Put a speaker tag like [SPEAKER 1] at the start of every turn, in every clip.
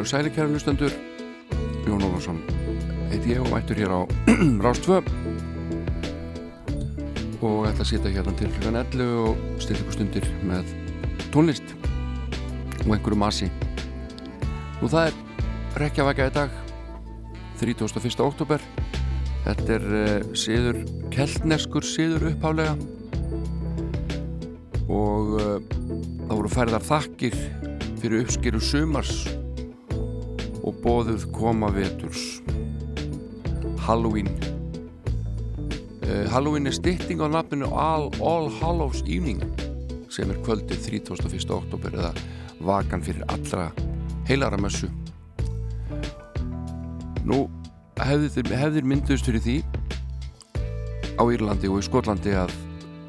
[SPEAKER 1] Heilur sæli kæra hlustendur? Jón Ólafsson. Heiti ég og mættur hér á Rástvö og ætla að sitja hérna til hlugan 11 og stilla ykkur stundir með tónlist og einhverju masi og það er rekjavækja í dag 31. oktober þetta er uh, síður keltneskur síður upphálega og uh, það voru færðar þakkir fyrir uppskeru sumars bóðuð koma veturs. Halloween. Uh, Halloween er stytting á nafninu All, All Hallows Evening sem er kvöldið 31. oktober eða vakan fyrir allra heilara mössu nú hefðir, hefðir mynduðst fyrir því á Írlandi og í Skotlandi að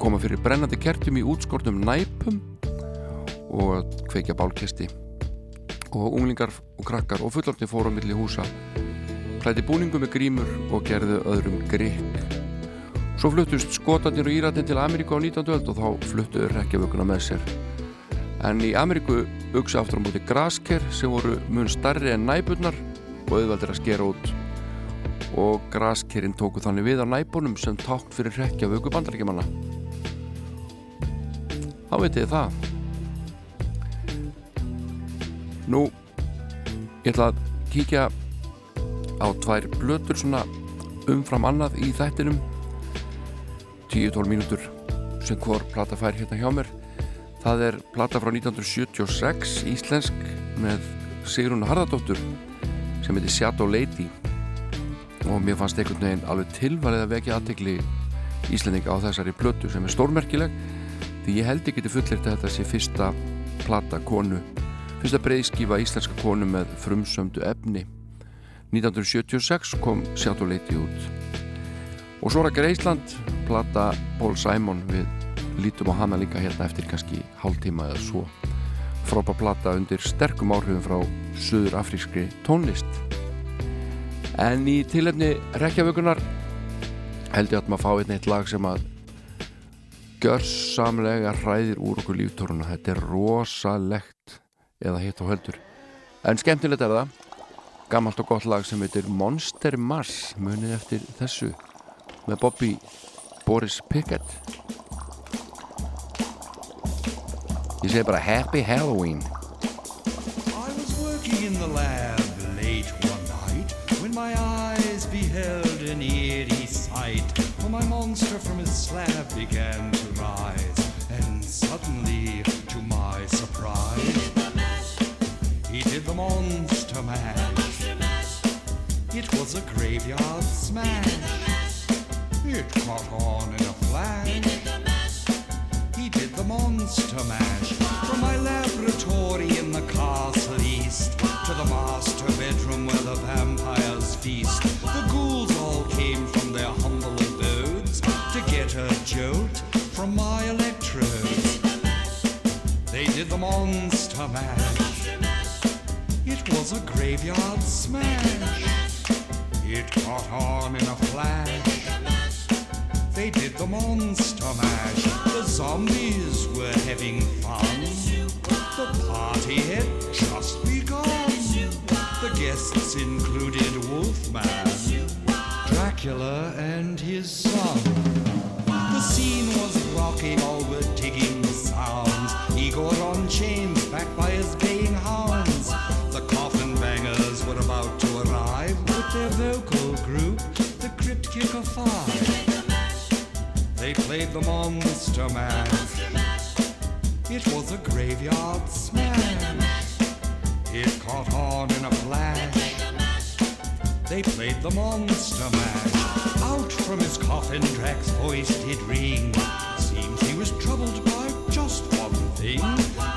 [SPEAKER 1] koma fyrir brennandi kertum í útskortum næpum og kveikja bálkesti og unglingar og krakkar og fullortni fóru á milli húsa klæti búningum með grímur og gerðu öðrum grikk. Svo fluttust skotarnir og íratin til Ameríku á 19. öld og þá fluttuður rekkjavökunna með sér. En í Ameríku auksa aftur á móti grasker sem voru mun starri en næburnar og auðvaldir að skera út. Og graskerinn tóku þannig við á næbunum sem tákt fyrir rekkjavöku bandarækjumanna þá veitir þið það Nú, ég ætla að kíkja á tvær blötur svona umfram annað í þættinum. 10-12 mínútur sem hvor plata fær hérna hjá mér. Það er plata frá 1976 íslensk með Sigrun Harðardóttur sem heitir Shadow Lady. Og mér fannst einhvern veginn alveg tilvalið að vekja aðtegli íslendinga á þessari blötu sem er stórmerkileg því ég held ekki til fullirt að þetta sé fyrsta plata konu fyrsta breyðskífa íslenska konu með frumsömdu efni. 1976 kom Lady út. Og svo að Greisland plata Paul Simon. Við lítum á hana líka hérna eftir kannski hálftíma eða svo. Frábært plata undir sterkum áhrifum frá söður afrískri tónlist. En í tilefni rekjavökunar held ég að maður fá einn eitt lag sem að görsamlega hræðir úr okkur líftóruna þetta er rosalegt eða hitt og höldur en skemmtilegt er það. Gammalt og gott lag sem heitir Monster Mass munið eftir þessu með Bobby Boris Pickett. Ég segi bara Happy Halloween.
[SPEAKER 2] I was working in the lab late one night when my eyes beheld an eerie sight. For my monster from his slab began to rise, and suddenly, to my surprise, he did the monster mash. It was a graveyard smash. It caught on in a flash. He did the monster mash from my laboratory in the castle east to the master bedroom where the vampires feast. The ghouls all came from their humble abodes to get a jolt from my electrodes. They did the monster mash. It was a graveyard smash. It caught on in a flash. They did the monster mash. The zombies were having fun. The party had just begun. The guests included Wolfman, Dracula, and his son. The scene was rocking, all were digging sounds. Igor on chains their vocal group, the Crypt Kicker Five. They played the Monster Mash. It was a graveyard smash. It caught on in a flash. They played the Monster Mash. Out from his coffin, Drax's voice did ring. Seems he was troubled by just one thing.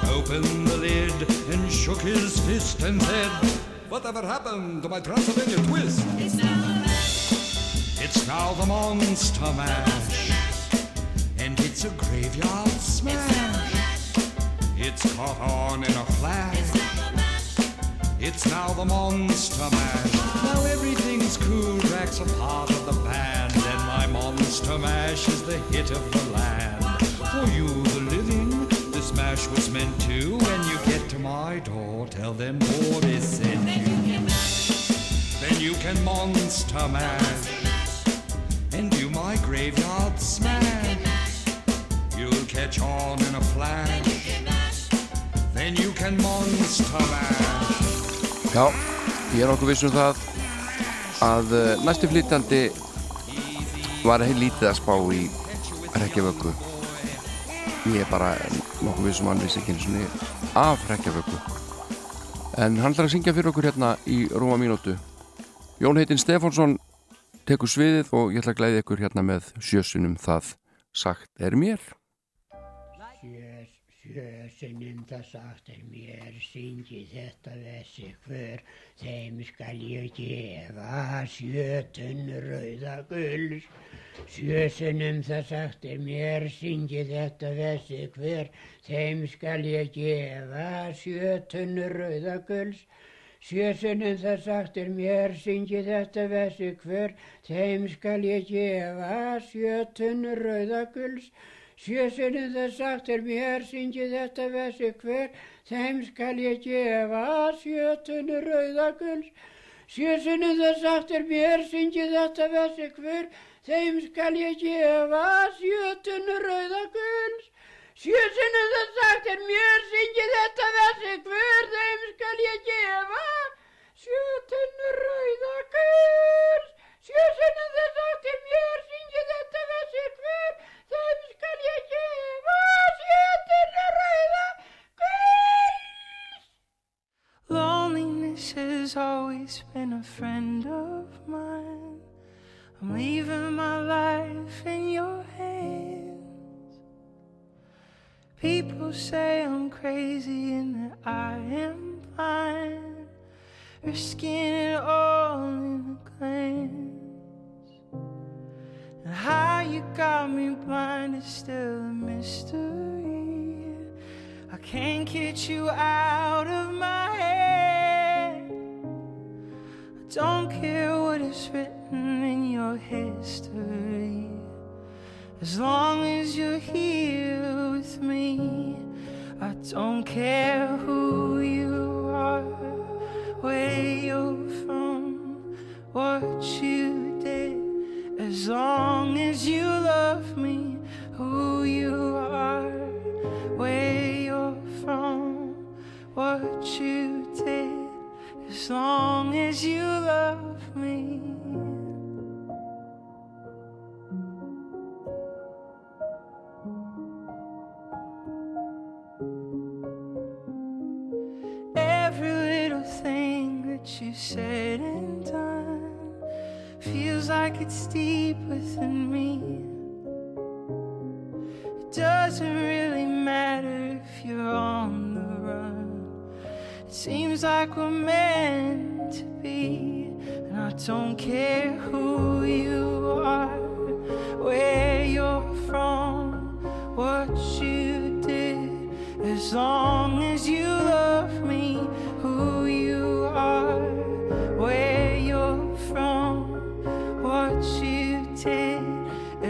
[SPEAKER 2] Opened the lid and shook his fist and said. Whatever happened to my Transylvania twist? It's now the mash. It's now the Monster Mash. And it's a graveyard smash. It's caught on in a flash. It's now the Monster Mash. Now everything's cool, Drax a part of the band, and my Monster Mash is the hit of the land. For you, the this mash was meant to. When you get to my door, tell them Boris sent you. Then you can Monster Mash and do my graveyard smash. You'll catch on in a flash. Then you can Monster Mash.
[SPEAKER 1] Já, ég er okkur vissum það að eh, næsti flytjandi var heil lítið að spá í rekjavöku ég er bara nokkuð vissum að hann vissi ekki eins og niður af rekjavöku en hann ætlar að syngja fyrir okkur hérna í rúma mínútu. Jón heitinn Stefánsson tekur sviðið og ég ætla að glæði ykkur hérna með sjösunum það sagt er mér.
[SPEAKER 3] Sjö, sjösunum það sagt er mér, syngi þetta vessi hver, þeim skal ég gefa sjötun rauða gulls. Sjösunum það sagt er mér, syngi þetta vessi hver, þeim skal ég gefa sjötun rauða gulls. Sjösunum það sagt er mér, syngi þetta vessi hver, þeim skal ég gefa sjötun rauða gulls. Sjösunum það sagt er mér, syngi þetta vessi hver, þeim skal ég gefa sjötunu rauðaguls. Sjösunum það sagt er mér, syngi þetta vessi hver, þeim skal ég gefa sjötunu rauðaguls. Sjösunum það sagt er mér, syngi þetta vessi hver, þeim skal ég gefa sjötunu rauðaguls. Sjösunum það sagt er mér, syngi þetta vessi hver,
[SPEAKER 4] Loneliness has always been a friend of mine. I'm leaving my life in your hands. People say I'm crazy and that I am blind, risking it all in a glance. And how you got me blind is still a mystery. I can't get you out of my head. I don't care what is written in your history. As long as you're here with me, I don't care who you are, where you're from, what you did. As long as you love me, who you are, where you're from, what you did. As long as you love me. Every little thing that you said and done feels like it's deep within me. It doesn't really matter if you're on the run. It seems like we're meant to be, and I don't care who you are, where you're from, what you did, as long as you love me, who you are, where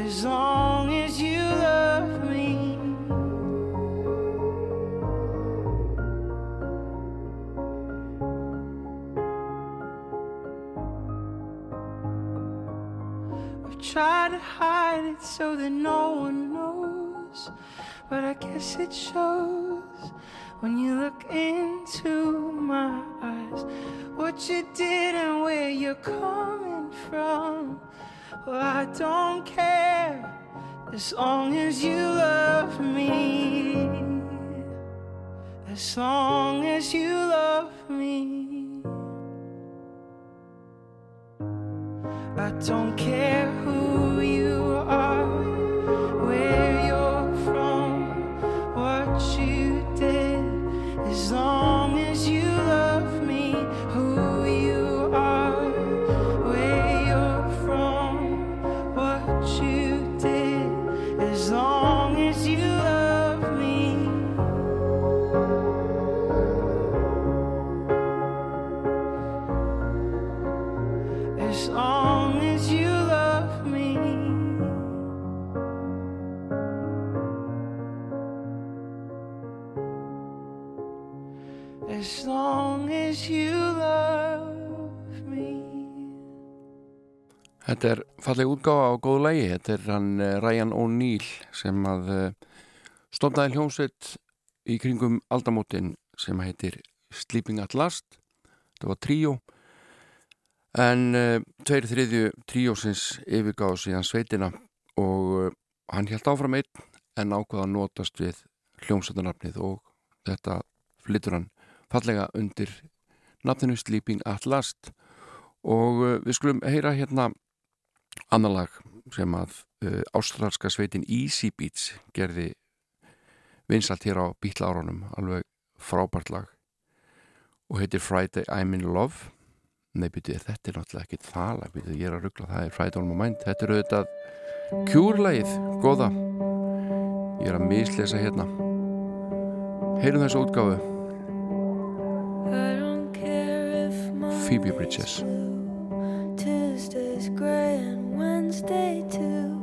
[SPEAKER 4] as long as you love me. I've tried to hide it so that no one knows, but I guess it shows when you look into my eyes. What you did and where you're coming from. Well, I don't care. as long as you love me, as long as you love me. I don't care
[SPEAKER 1] Þetta er falleg útgáfa á góðu lægi. Þetta er hann eh, Ryan O'Neill sem að stofnaði hljómsveit í kringum aldamótin sem heitir Sleeping at Last. Þetta var tríó. En uh, tveir þriðju tríósins yfirgáðu síðan sveitina og hann held áfram einn en ákvaða að notast við hljómsveitarnafnið og þetta flyttur hann fallega undir nafninu Sleeping at Last og við skulum heyra hérna annar lag sem að uh, ástralska sveitin Easy Beats gerði vinsalt hér á bítla árunum alveg frábært lag. Og heitir Friday I'm in Love. Nei, byrju, þetta er náttúrulega ekki það lag, byrju, ég er að ruggla, það er Friday on my mind. Þetta er auðvitað kjúrlægið, góða. Ég er að mislesa hérna. Heyrum þessu útgáfu. Phoebe Bridges.
[SPEAKER 5] Tuesday's gray and Wednesday too.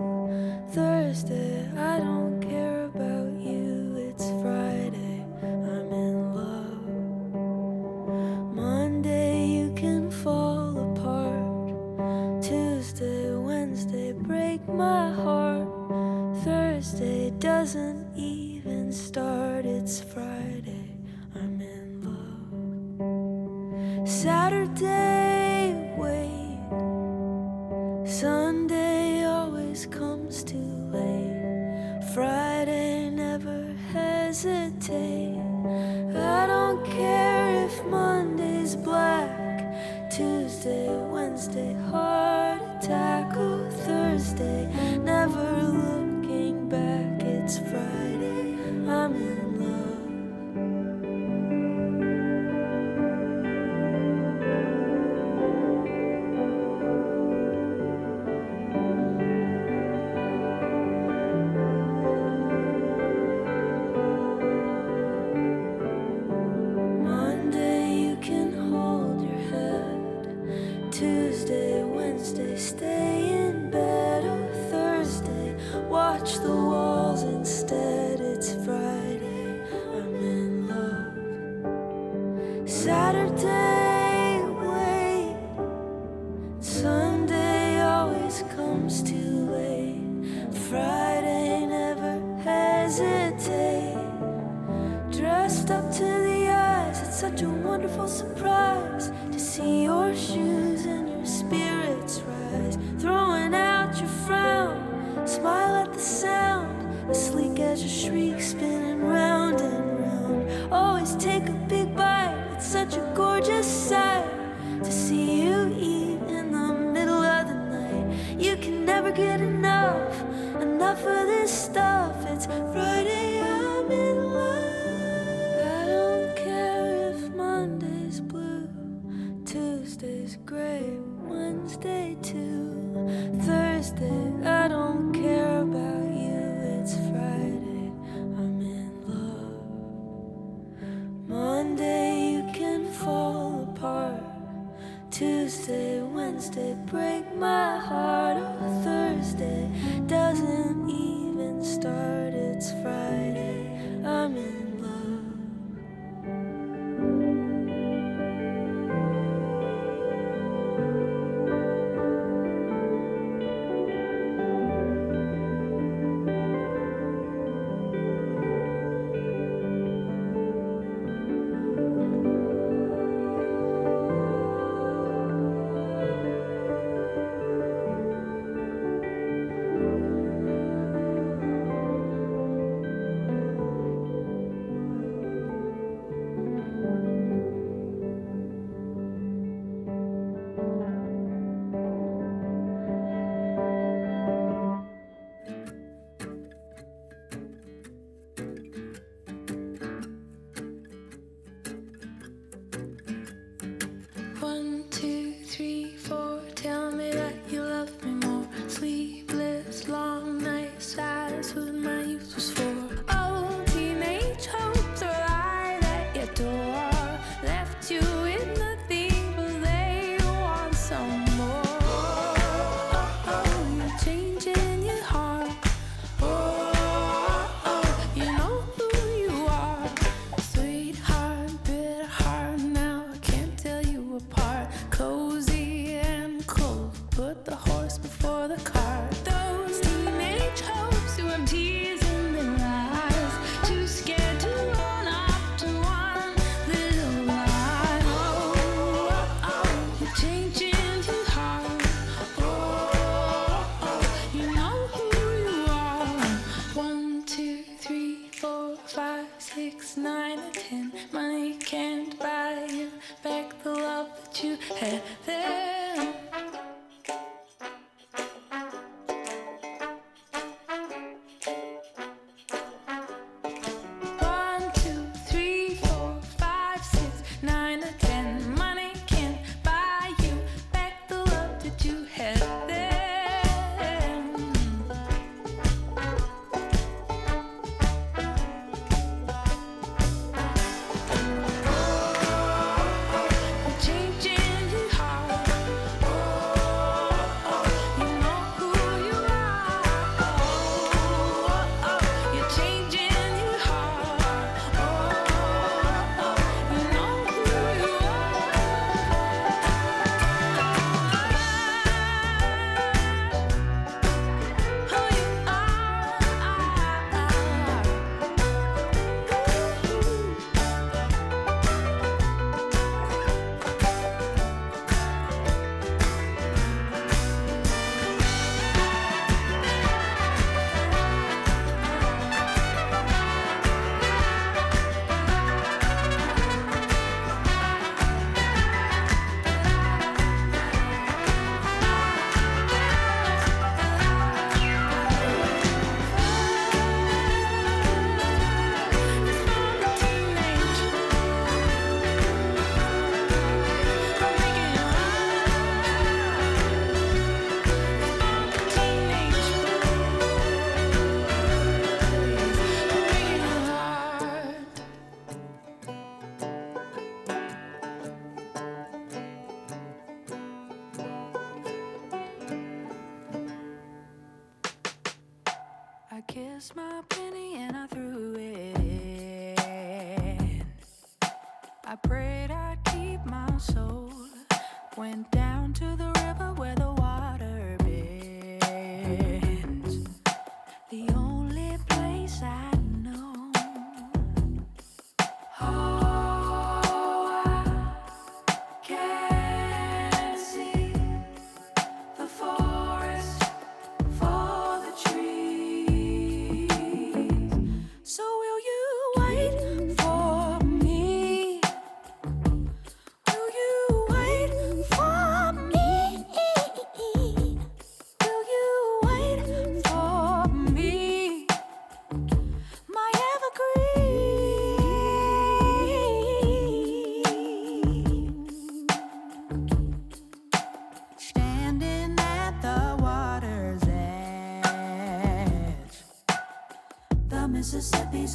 [SPEAKER 5] Thursday, I don't care about you. It's Friday, I'm in love. Monday, you can fall apart. Tuesday, Wednesday, break my heart. Thursday doesn't even start. It's Friday, I'm in love. Saturday, Tuesday, Wednesday, hard to tackle oh, Thursday.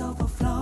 [SPEAKER 6] overflow.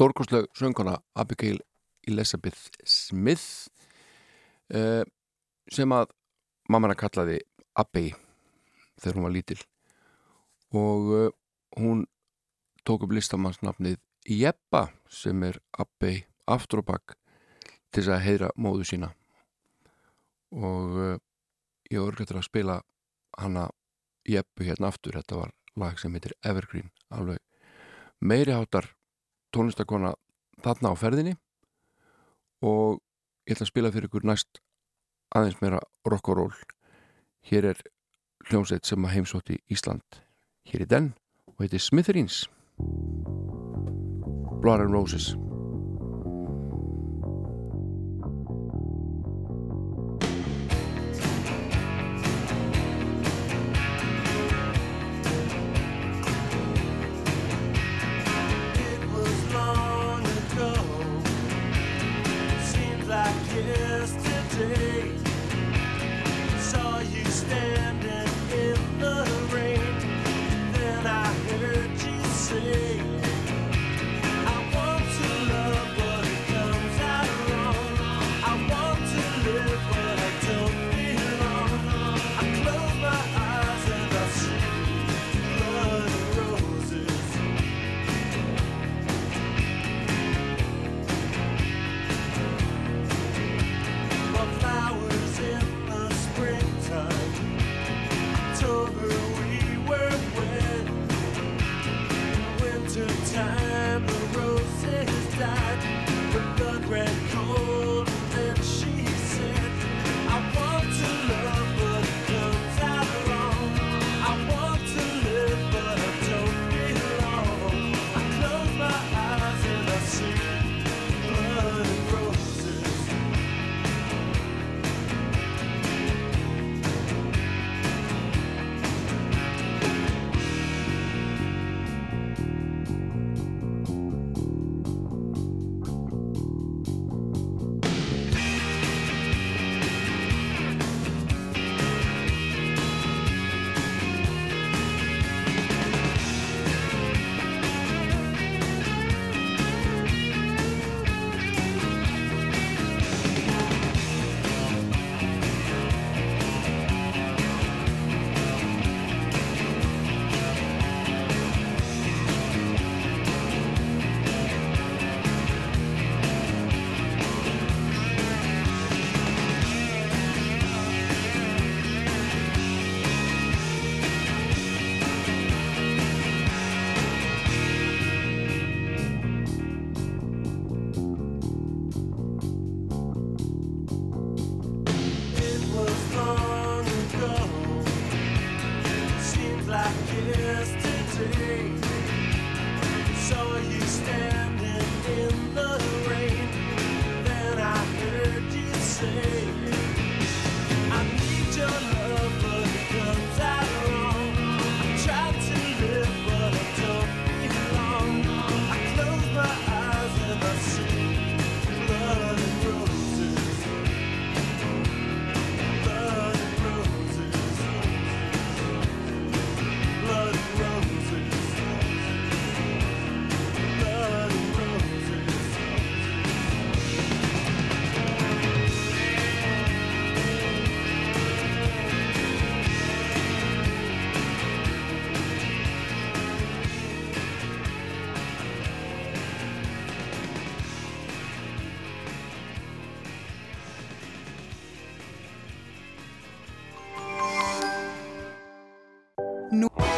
[SPEAKER 1] stórkosleg söngkona Abigail Elizabeth Smith uh, sem að mamma hann kallaði Abby þegar hún var lítil. Og uh, hún tók upp listamannsnafnið Jeppa sem er Abby Aftrobak til þess að heyra móðu sína. Og uh, ég örgættur að spila hanna Jeppu hérna aftur, þetta var lag sem heitir Evergreen alveg meiri hátar tónlistakona þarna á ferðinni og ég ætla að spila fyrir ykkur næst aðeins meira rock'n'roll hér er hljómsveit sem að heimsótt í Ísland hér í den og heitir Smithereens.
[SPEAKER 7] Blood and Roses. nous.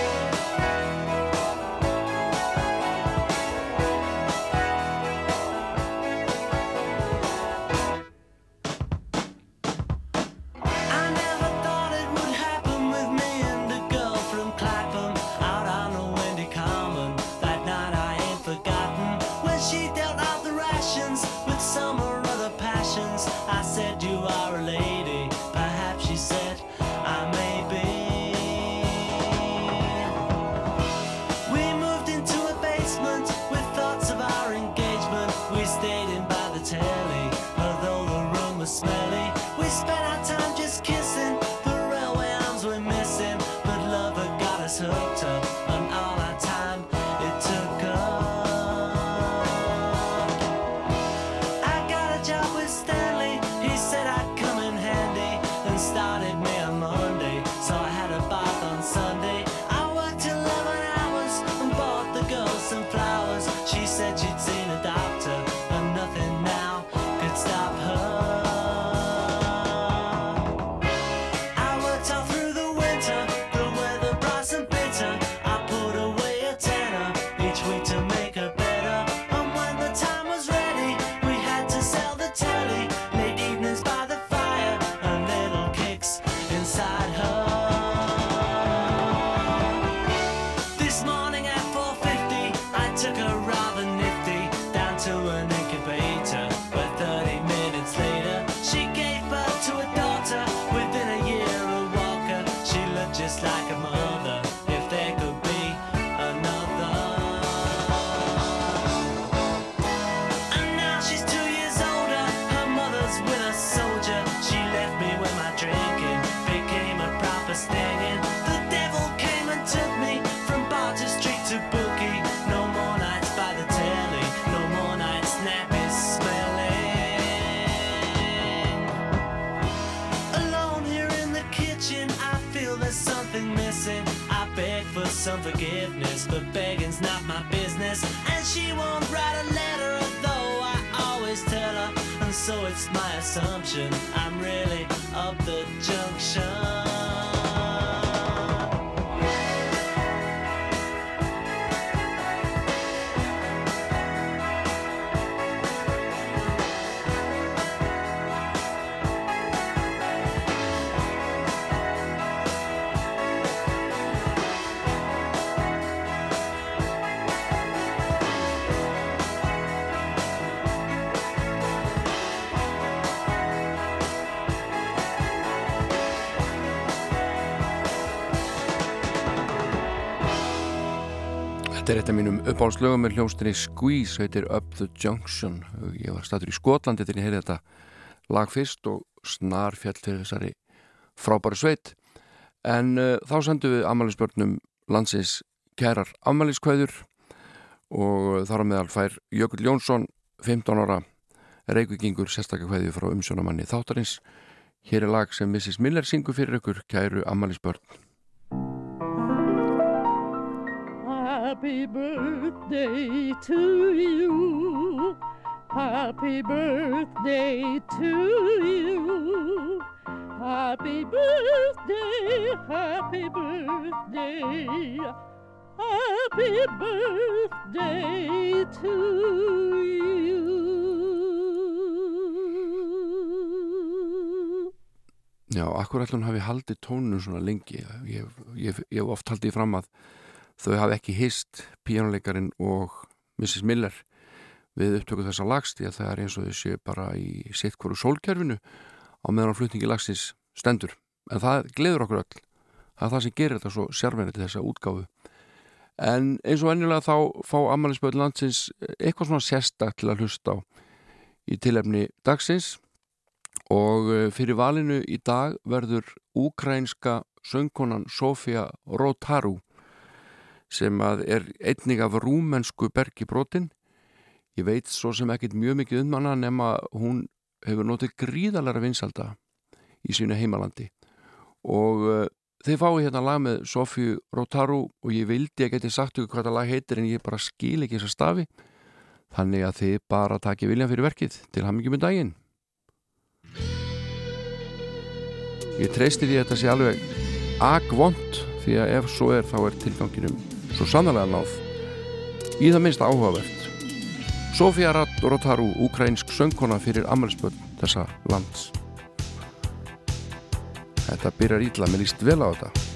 [SPEAKER 1] Þetta er eitt af mínum uppáhaldslögum með hljómsdynni Squeeze, heitir Up the Junction. Ég var statur í Skotlandi þegar ég heyrði þetta lag fyrst og snar fjall fyrir þessari frábæri sveit. En uh, þá sendum við amalisbörnum landsins kærar amaliskvæður og þar á meðal fær Jökull Jónsson, 15 ára reykvikingur, sérstakakvæði frá umsjónamanni þáttarins. Hér er lag sem Mrs. Miller syngur fyrir ykkur, kæru amalisbörn.
[SPEAKER 6] Happy birthday to you. Happy birthday to you. Happy birthday, happy birthday. Happy birthday to you.
[SPEAKER 1] Já, akkur ætlum hafi haldið tónunum svona lengi. Ég hef oft haldið fram að þau hafi ekki hist píjónuleikarin og Mrs. Miller við upptöku þessa lags því að það er eins og þau séu bara í sitt hverju sólkerfinu á meðan flutningi lagsins stendur en það gleður okkur öll það er það sem gerir þetta svo sérverið til þessa útgáfu en eins og ennilega þá fá Amalinsbjörn landsins eitthvað svona sérstak til að hlusta á í tilefni dagsins og eh, fyrir valinu í dag verður úkrænska söngkonan Sofia Rotaru sem að er einnig af rúmensku bergi brotin. Ég veit svo sem ekkit mjög mikið um hana nema hún hefur notið gríðalara vinsalda í sínu heimalandi. Og uh, þeir fái hérna lag með Sofju Rotaru og ég vildi að geti sagt ykkur hvað það lag heitir en ég bara skil ekki þessa stafi. Þannig að þið bara takja viljan fyrir verkið. Til hamingjum í daginn. Ég treysti því að þetta sé alveg agvont því að ef svo er þá er tilganginum svo sannlega náð. Í það minnst áhugavert. Sofía Rotaru, ukrainsk söngkona fyrir amalspöld þessa lands. Þetta byrjar ítla, mér líst vel á þetta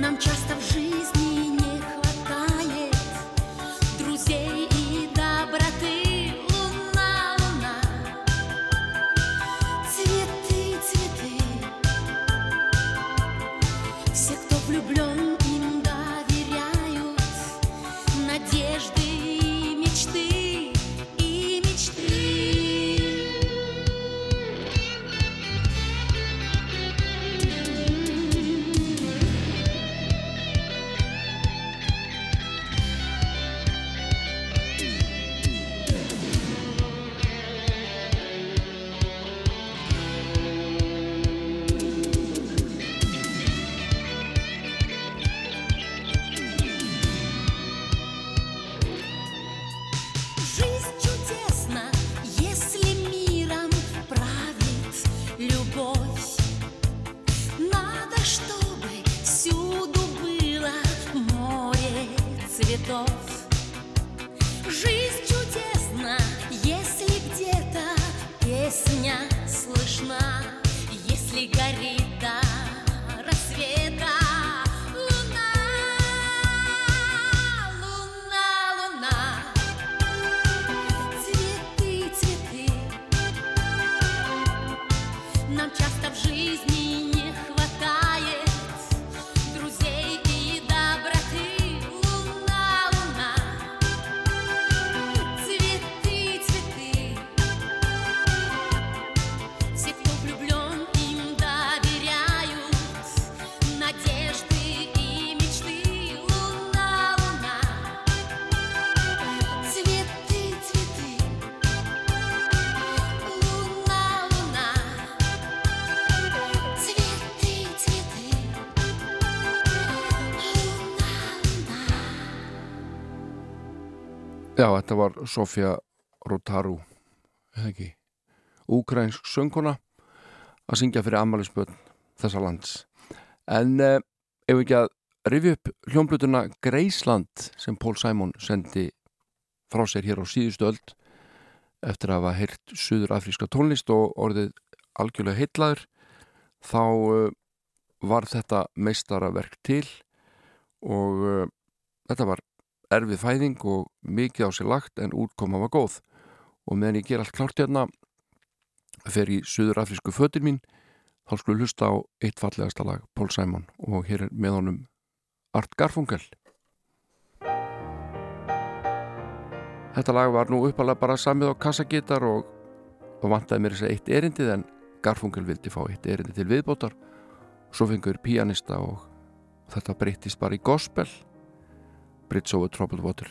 [SPEAKER 8] Нам часто в жизни
[SPEAKER 4] Já, þetta var Sofía Rotaru eða ekki? Úkrænsk söngkona að syngja fyrir ammælisböld þessa lands. En eh, ef ekki að rifja upp hljómblutuna Greisland sem Pól Sæmón sendi frá sér hér á síðustu öld eftir að hafa heyrt suður afríska tónlist og orðið algjörlega heitlaður þá uh, var þetta meistaraverk til og uh, þetta var erfið fæðing og mikið á sér lagt en útkoma var góð. Og meðan ég ger allt klárt hérna fer í suður afrísku fötir mín þá skulum hlusta á eitt fallegasta lag Pól Sæmon og hér er með honum Art Garfunkel. Þetta lag var nú uppalega bara samið á kassagítar og, og vantaði mér þess að eitt erindið en Garfunkel vildi fá eitt erindi til viðbótar. Svo fengur pianista og þetta breyttist bara í gospel Bridge over Troubled Water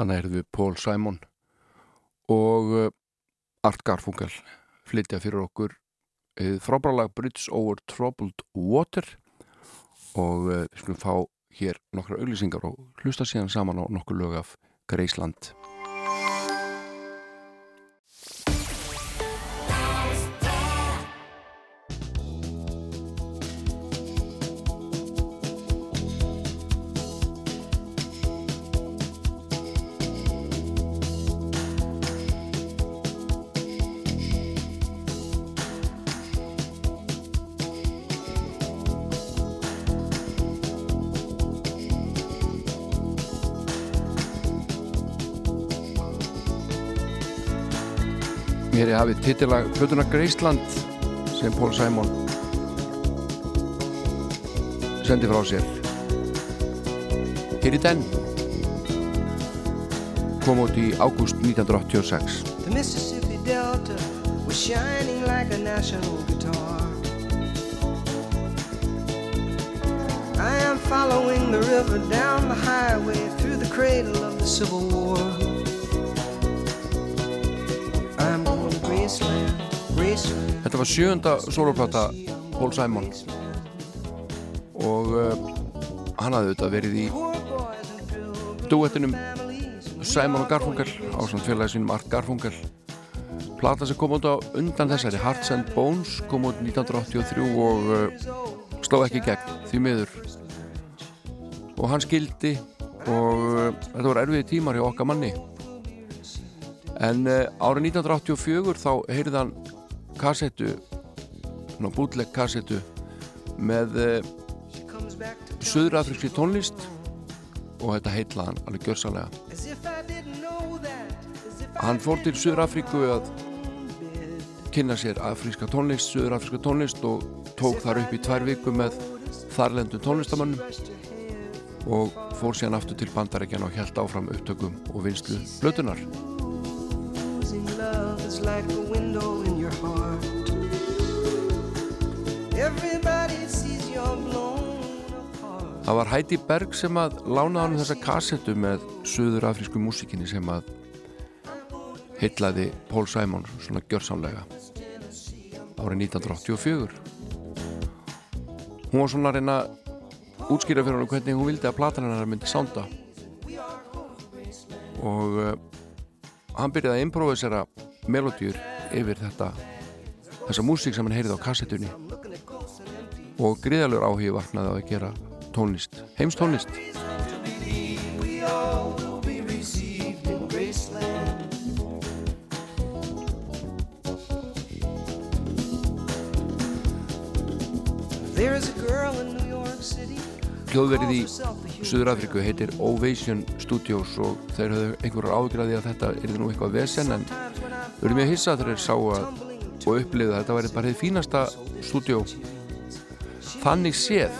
[SPEAKER 1] Þannig við Paul Simon og uh, Art Garfunkel flytja fyrir okkur uh, frábæralag Bridge over Troubled Water og uh, við skulum fá hér nokkra auglýsingar og hlusta síðan saman á nokkur lög af Greisland. Hafið titilag Plötuna Greisland sem Paul Simon sendi frá sér Hér í den kom út í ágúst 1986
[SPEAKER 9] The Mississippi Delta was shining like a national guitar. I am following the river down the highway through the cradle of the Civil War.
[SPEAKER 1] Þetta var sjönda soloplata Paul Simon. Og uh, hann hafði auðvitað verið í duettinum Simon og Garfunkel á svona félagi sínum Art Garfunkel. Plata sem kom út á undan þessari Hearts and Bones kom út 1983 og uh, sló ekki gegn því miður. Og hann skildi og uh, þetta voru erfiði tímar hjá okkar manni en uh, árið 1984 þá heyrði hann kassettu svona bútleg kassettu með uh, söðurafrikski tónlist og þetta heitlaði hann alveg gjörsalega hann fór til Suður-Afríku að kynna sér afríska tónlist, Suður-Afríska tónlist og tók þar upp í tvær viku með þarlendum tónlistamannum og fór síðan aftur til bandarækjan og held áfram upptökum og vinslu blötunar.
[SPEAKER 9] Is like a window in your heart. Everybody sees you're blown apart.
[SPEAKER 1] Það var Heidi Berg sem að lánaði hann þessa kassettu með Suður-Afrísku músikinni sem að heitlaði Paul Simon svona gjörsamlega árið 1984 hún var svona að reyna að útskýra fyrir hann hvernig hún vildi að platan hennar myndi sánda og uh, hann byrjaði að improvisera melodýr yfir þetta þessa músík sem hann heyrði á kassettunni og gríðalur áhugi vaknaði á að gera tónlist, heimstónlist. Hljóðverið í Suður-Afríku heitir Ovation Studios og þeir höfðu einhverjar því að þetta er nú eitthvað vesen en þau eru mjög hissa þegar þeir sáu að og upplifðu að þetta væri bara þið fínasta stúdjó þannig séð.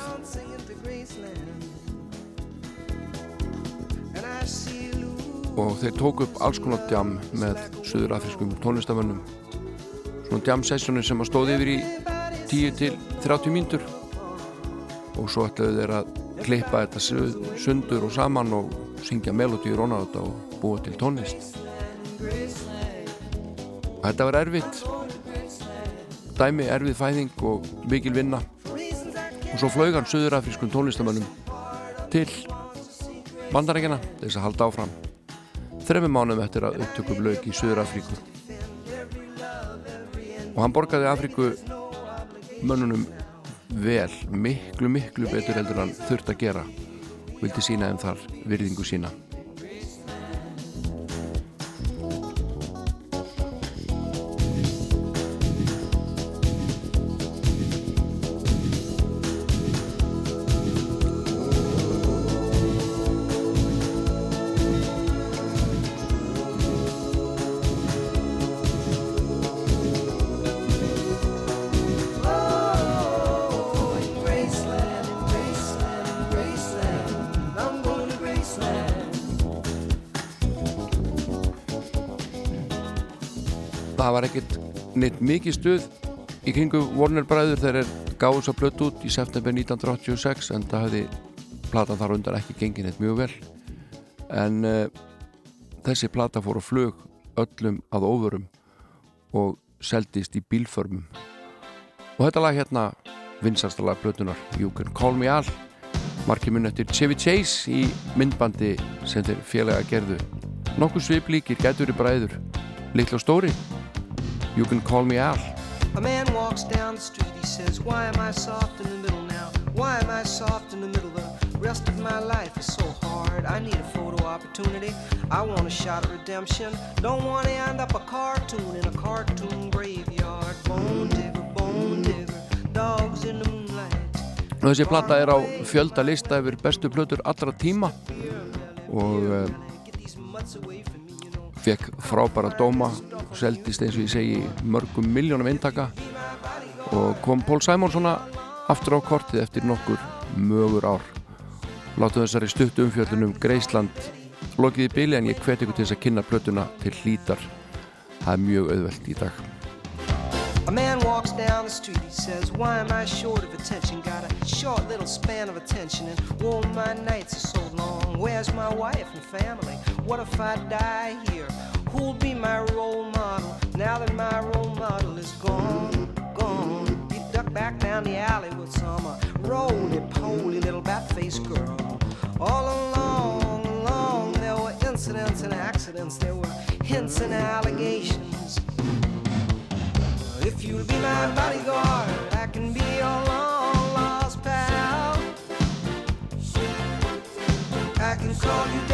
[SPEAKER 1] Og þeir tók upp alls konar djam með söðurafriskum tónlistamönnum svona djam sessjónu sem að stóði yfir í 10 til 30 mínútur. Og svo ætlaðu þeir að klippa þetta su- sundur og saman og syngja melodíur onna á þetta og búa til tónlist. Og þetta var erfitt. Dæmi erfið fæðing og mikil vinna. Og svo flög hann söðurafriskum tónlistamönnum til bandarækjana til þess að halda áfram þremmu mánum eftir að upptökum lög í Suður Afríku og hann borgaði Afríku mönnunum vel, miklu miklu betur heldur hann þurft að gera. Vildi sína þeim þar virðingu sína neitt mikið stuð í kringu Warner bræður þegar er gáðs að blött út í september 1986 en það hefði platan þar undan ekki gengið neitt mjög vel. En uh, þessi plata fór á flug öllum að óvörum og seldist í bílförmum. Og þetta lag hérna vinsasta lag blötunar You Can Call Me All markið mun eftir Chevy Chase í myndbandi sem þeir félaga gerðu. Nokkuð sviplíkir gætur í bræður litlu og stóri You Can Call Me Al
[SPEAKER 4] A man walks down the street, he says, Why am I soft in the middle now? Why am I soft in the middle? The rest of my life is so hard. I need a photo opportunity. I want a shot at redemption. Don't want to end up a cartoon in a cartoon graveyard. Bone digger, bone digger, dogs in the moonlight.
[SPEAKER 1] og þessi plata er á fjölda lista yfir bestu plötur allra tíma og fekk frábæra dóma og seldist eins og ég segi mörgum miljónum eintaka og kom Pól Sæmón svona aftur á kortið eftir nokkur mögur ár látum þessari stuttu umfjöllunum Greisland lokið í byli en ég hvet ykkur til þess að kynna plötuna til hlítar það er mjög auðvelt í dag
[SPEAKER 4] A man walks down the street, he says, Why am I short of attention? Got a short little span of attention, and oh, my nights are so long. Where's my wife and family? What if I die here? Who'll be my role model now that my role model is gone? Gone. He ducked back down the alley with some roly poly little bat faced girl. All along, along, there were incidents and accidents, there were hints and allegations. If you'll be my bodyguard, I can be your long I can call
[SPEAKER 8] you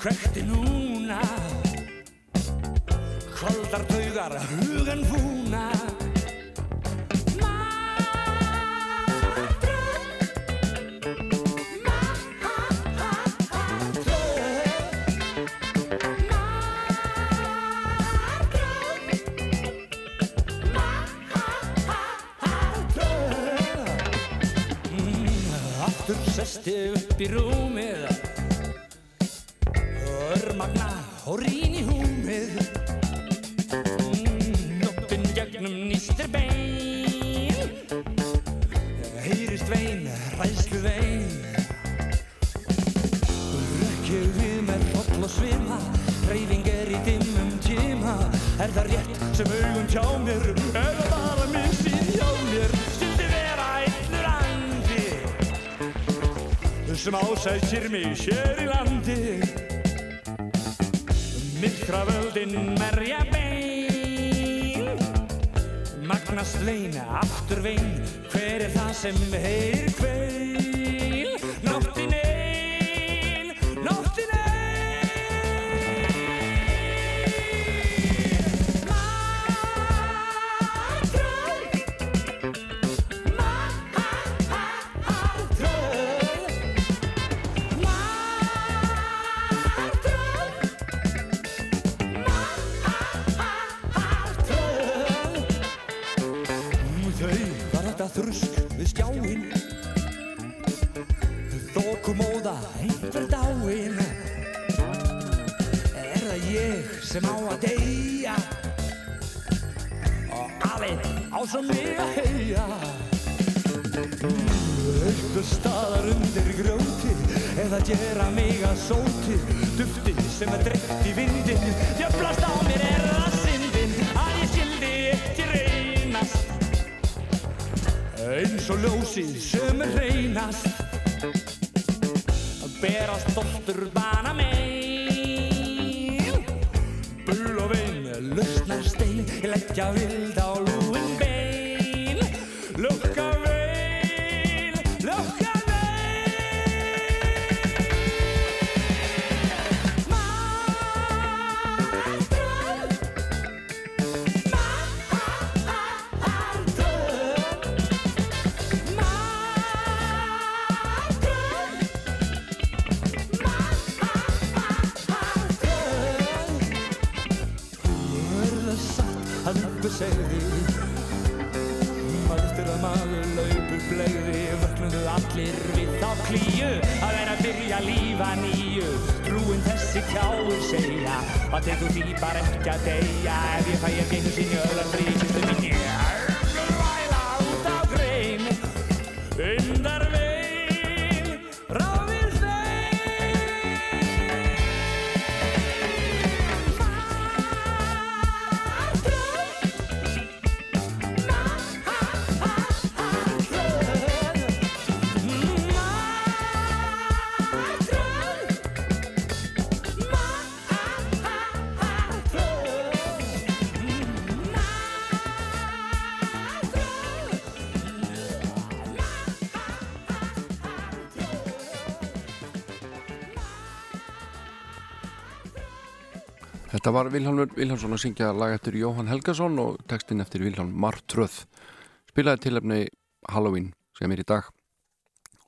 [SPEAKER 10] í kvektin sækir mig hér í landi. Myrkravöldin merja bein. Magnast vein, aftur vein Hver er það sem heyr Lech ja will da Þetta
[SPEAKER 1] var Vilhelmur Vilhelmsson að syngja lag eftir Jóhann Helgason og textin eftir Vilhelm Martröð. Spilaði tilefni Halloween sem er í dag.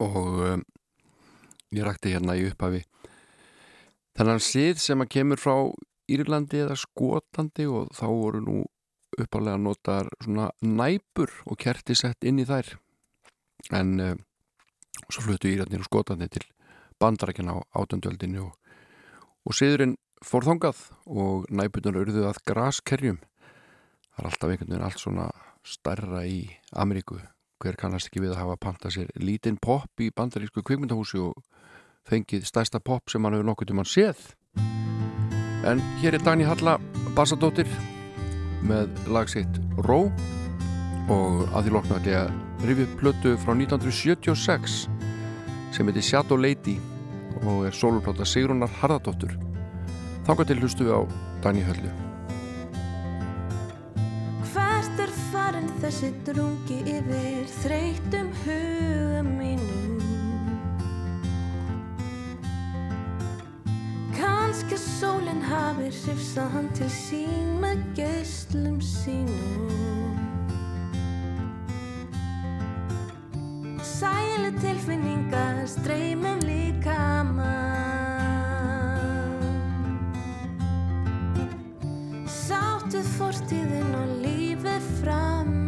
[SPEAKER 1] Og um, ég rækti hérna í upphafi þennan sið sem að kemur frá Írlandi eða Skotlandi og þá voru nú uppalega notar svona næpur og kerti sett inn í þær. En um, svo fluttu Írlandir og Skotlandi til bandarækjana á átundöldinu og, og siðurinn fór þangað og næputunar urðu að graskerjum. Það er alltaf einhvern veginn allt svona starra í Ameríku. Hver kannast ekki við að hafa pantað sér lítinn pop í bandarísku kvikmyndahúsi og fengið stærsta pop sem hann hefur nokkuð til mann séð? En hér er Dani Halla Bassadóttir með lagsitt Ró og að því lokna ekki að rifið plötu frá 1976 sem heitir Shadow Lady og er sólupláta Sigrunar Harðardóttur Þanga til hlustu á Dani Höllu.
[SPEAKER 5] Hvert er farin þessi drungi yfir þreytum hugum mínum? Kanski sólinn hafi hrifsað hann til sín með geislum sínum. Sæli tilfinningar streymum líka mann. Sáttuð fórstíðin og lífið framundan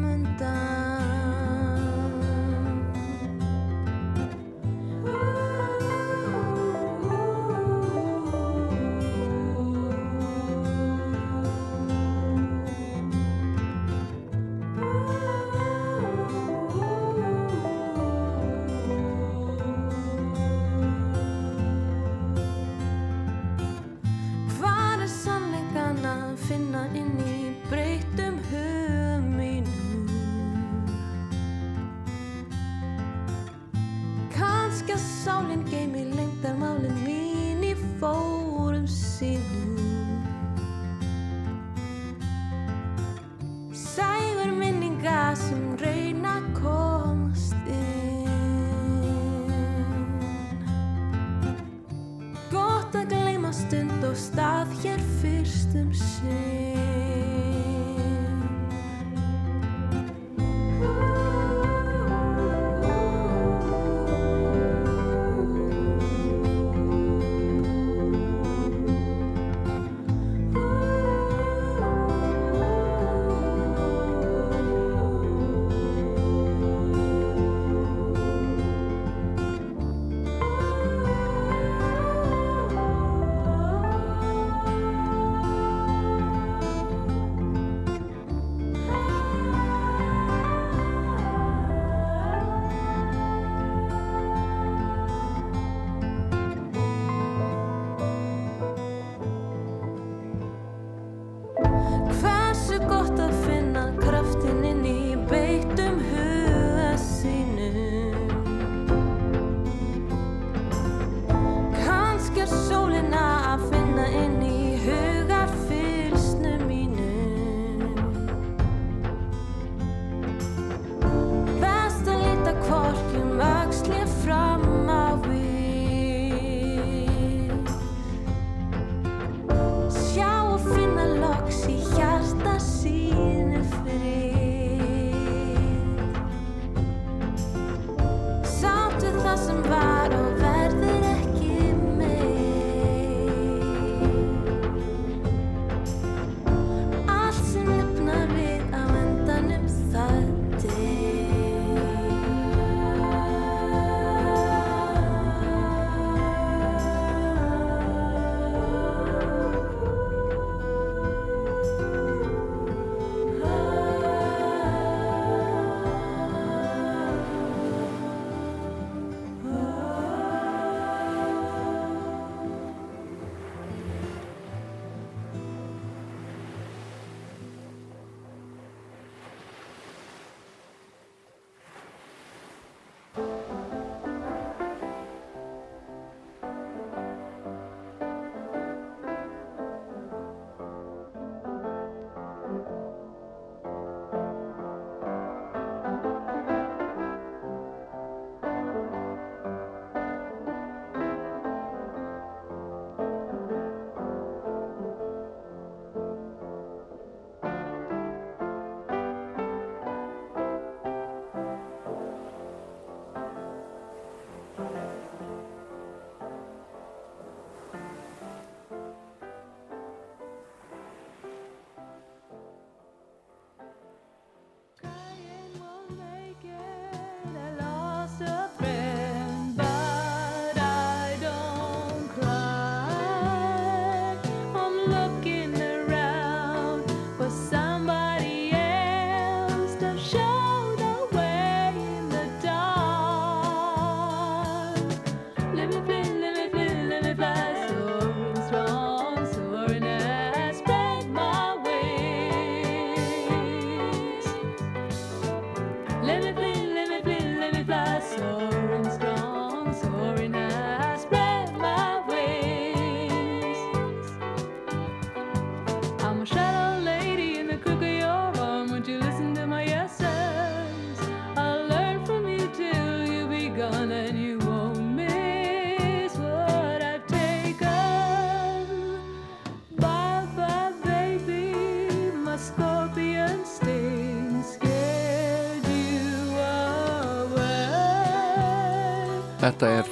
[SPEAKER 1] Þetta er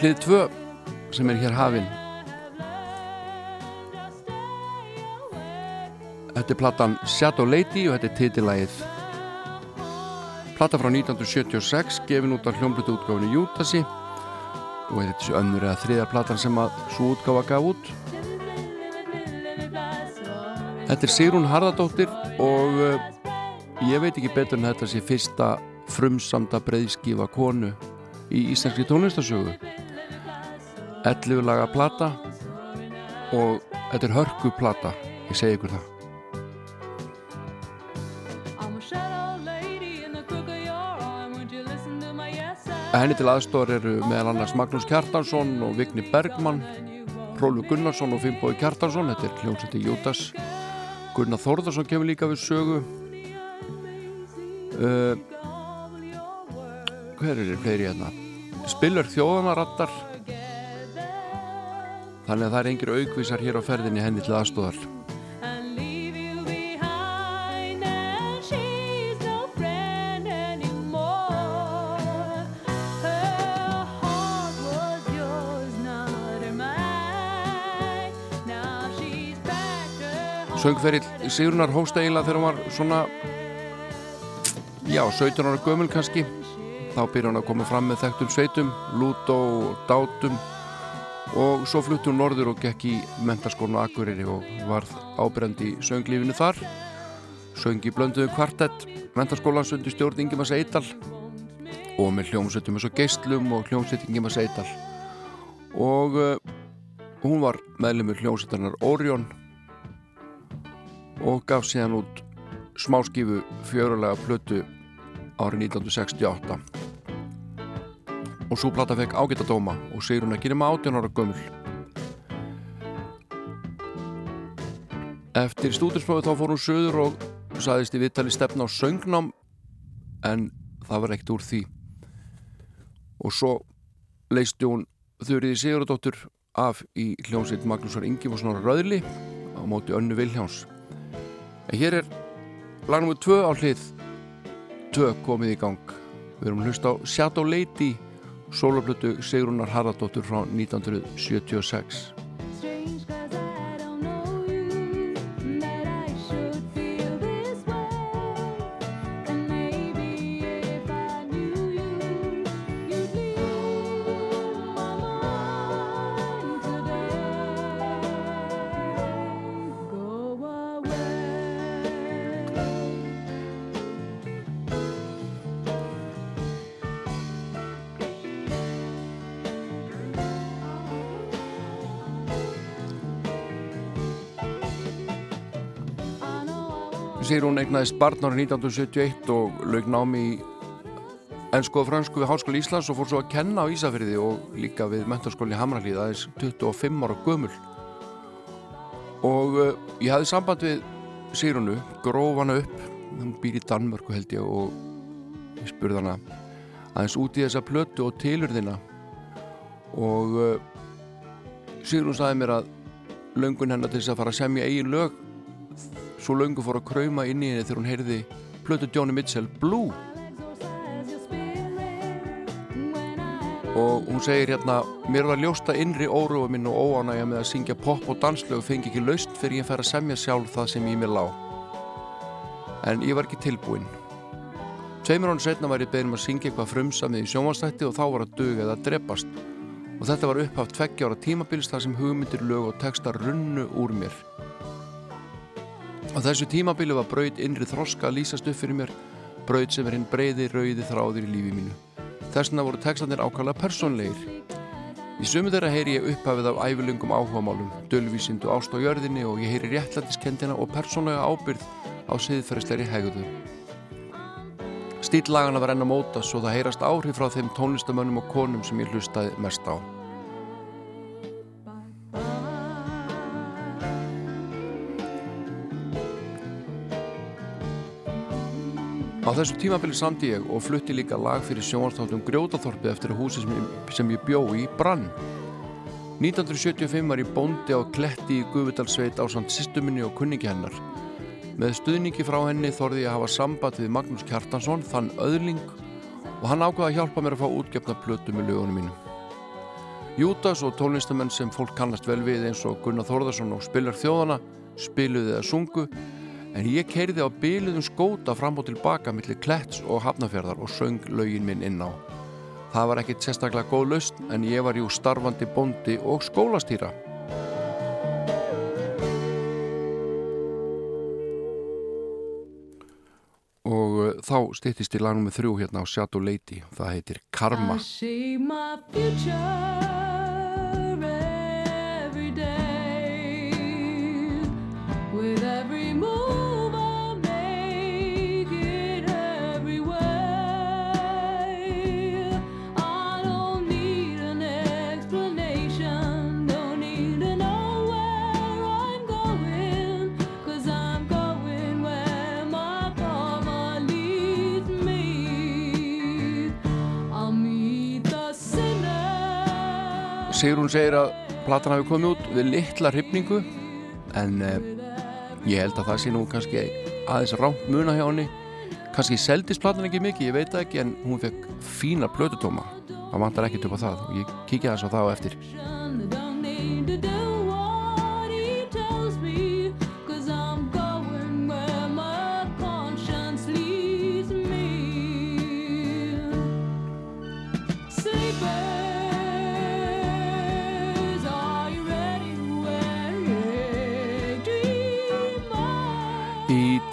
[SPEAKER 1] hlið 2 sem er hér hafinn. Þetta er platan Shadow Lady og þetta er titilægið. Plata frá 1976, gefin út af hljómblutu útgáfinu Jútasi og þetta er þessi önnur eða þriðar platan sem að svo útgáfa gaf út. Þetta er Sigrún Harðardóttir og uh, ég veit ekki betur en þetta sé fyrsta frumsamda breyðskifa konu í íslenski tónlistasögu 11 laga plata og þetta er hörku plata. Ég segi ykkur það. Henni til aðstóðar eru meðal annars Magnús Kjartansson og Vigni Bergmann Rólu Gunnarsson og Finnbói Kjartansson. Þetta er kljómsætti Jútas Gunnar Þórðarsson kemur líka við sögu. Uh, hver er fleiri hérna? Spilur þjóðanarattar þannig að það er engir aukvísar hér á ferðinni henni til aðstóðar Söngferill Sigrunar hósta eiginlega þegar hún var svona já, 17 ára gömul kannski þá byrja hún að koma fram með þekktum sveitum Lútó og Dátum. Og svo flutti hún norður og gekk í mentaskólinu Akureyri og varð ábyrjandi í sönglífinu þar. Söngi blönduðu kvartett mentaskóla sundi stjórn Ingemars Eidal og með hljómsveitum eins og Geistlum og hljómsveit Ingemars Eidal og uh, hún var meðlumur hljómsveitarnar Orion og gaf síðan út smáskifu fjörulega plötu árið 1968 og svo plata fekk ágætt að dóma og segir hún ekki nema 18 ára gömul. Eftir stúdinsprófi þá fór hún söður og saðist í vittali stefna á söngnám en það var ekkert úr því. Og svo leisti hún þurriði Sigurðardóttur af í hljómsveit Magnúsar Ingimarssonar Röðli á móti önnu Vilhjáns En hér er lagnum við tvö á hlið. Tvö komið í gang. Við erum hlust á Shadow Lady soloplötu Sigrúnar Haraldóttur frá 1976 Sigrún eignaðist barn árið 1971 og laug námi í ennsku og fransku við Háskóli Íslands og fór svo að kenna á Ísafyrði og líka við mentarskóli Hamralíð aðeins 25 ára gömul. Og uh, ég hafði samband við Sigrúnu, gróf hana upp hún býr í Danmörku held ég og ég spurði hana aðeins út í þessa plötu og tilurðina. Og uh, Sigrún sagði mér að löngun hennar til þess að fara að semja eigin lög svo löngu fór að krauma inn í henni þegar hún heyrði plötu Johnny Mitchell Blue. Og hún segir hérna mér var ljósta innri órufa minn og óánægja með að syngja pop og danslög fengi ekki laust fyrir ég fær að semja sjálf það sem ég mér lá. En ég var ekki tilbúinn. Tveimur án setna var ég beðin um að syngja eitthvað frumsamið í sjómanstætti og þá var að döga eða drepast. Og þetta var upphaft tveggjára tímabils þar sem hugmyndir lög og texta runnu úr mér Á þessu tímabili var braud innri þroska að lýsast upp fyrir mér, braud sem er hinn breiði, rauði þráðir í lífi mínu. Þessna voru textanir ákvæmlega personlegir. Í sumu þeirra heyri ég upphafið af æfilungum áhugamálum, dölvísindu ást á jörðinni og ég heyri réttlætiskendina og persónlega ábyrð á siðferðsleiri hegðu. Stíllagana var enn að mótas og það heyrast áhrif frá þeim tónlistamönnum og konum sem ég hlustaði mest á. Á þessu tímabili samti ég og flutti líka lag fyrir sjónvarstáttum Grjótaþorpið eftir að húsi sem ég, sem ég bjó í brann. 1975 var ég bóndi á Kletti í Guðvudalsveit á samt sýstuminni og kunningi hennar. Með stuðningi frá henni þorði ég að hafa samband við Magnús Kjartansson, þann öðling og hann ákvaði að hjálpa mér að fá útgefna plötu með lögunum mínum. Jútas og tónlistamenn sem fólk kannast vel við eins og Gunnar Þórðarsson og Spilar þjóðana spiluði eða sungu en ég keiriði á byliðum skóta fram og tilbaka millir Kletts og Hafnafjörðar og söng lögin minn inn á. Það var ekkit sérstaklega góð laust en ég var jú starfandi bondi og skólastýra. Og uh, þá stýttist í lagnum með þrjú hérna á Shadow Lady. Það heitir Karma. Sigrún segir að platan hafi komið út við litla hrifningu en eh, ég held að það sé nú kannski aðeins rámt muna hjá henni. Kannski seldist platan ekki mikið, ég veit ekki en hún fekk fína plötutóma það vantar ekkert upp á það. Og ég kíkja þess á það á eftir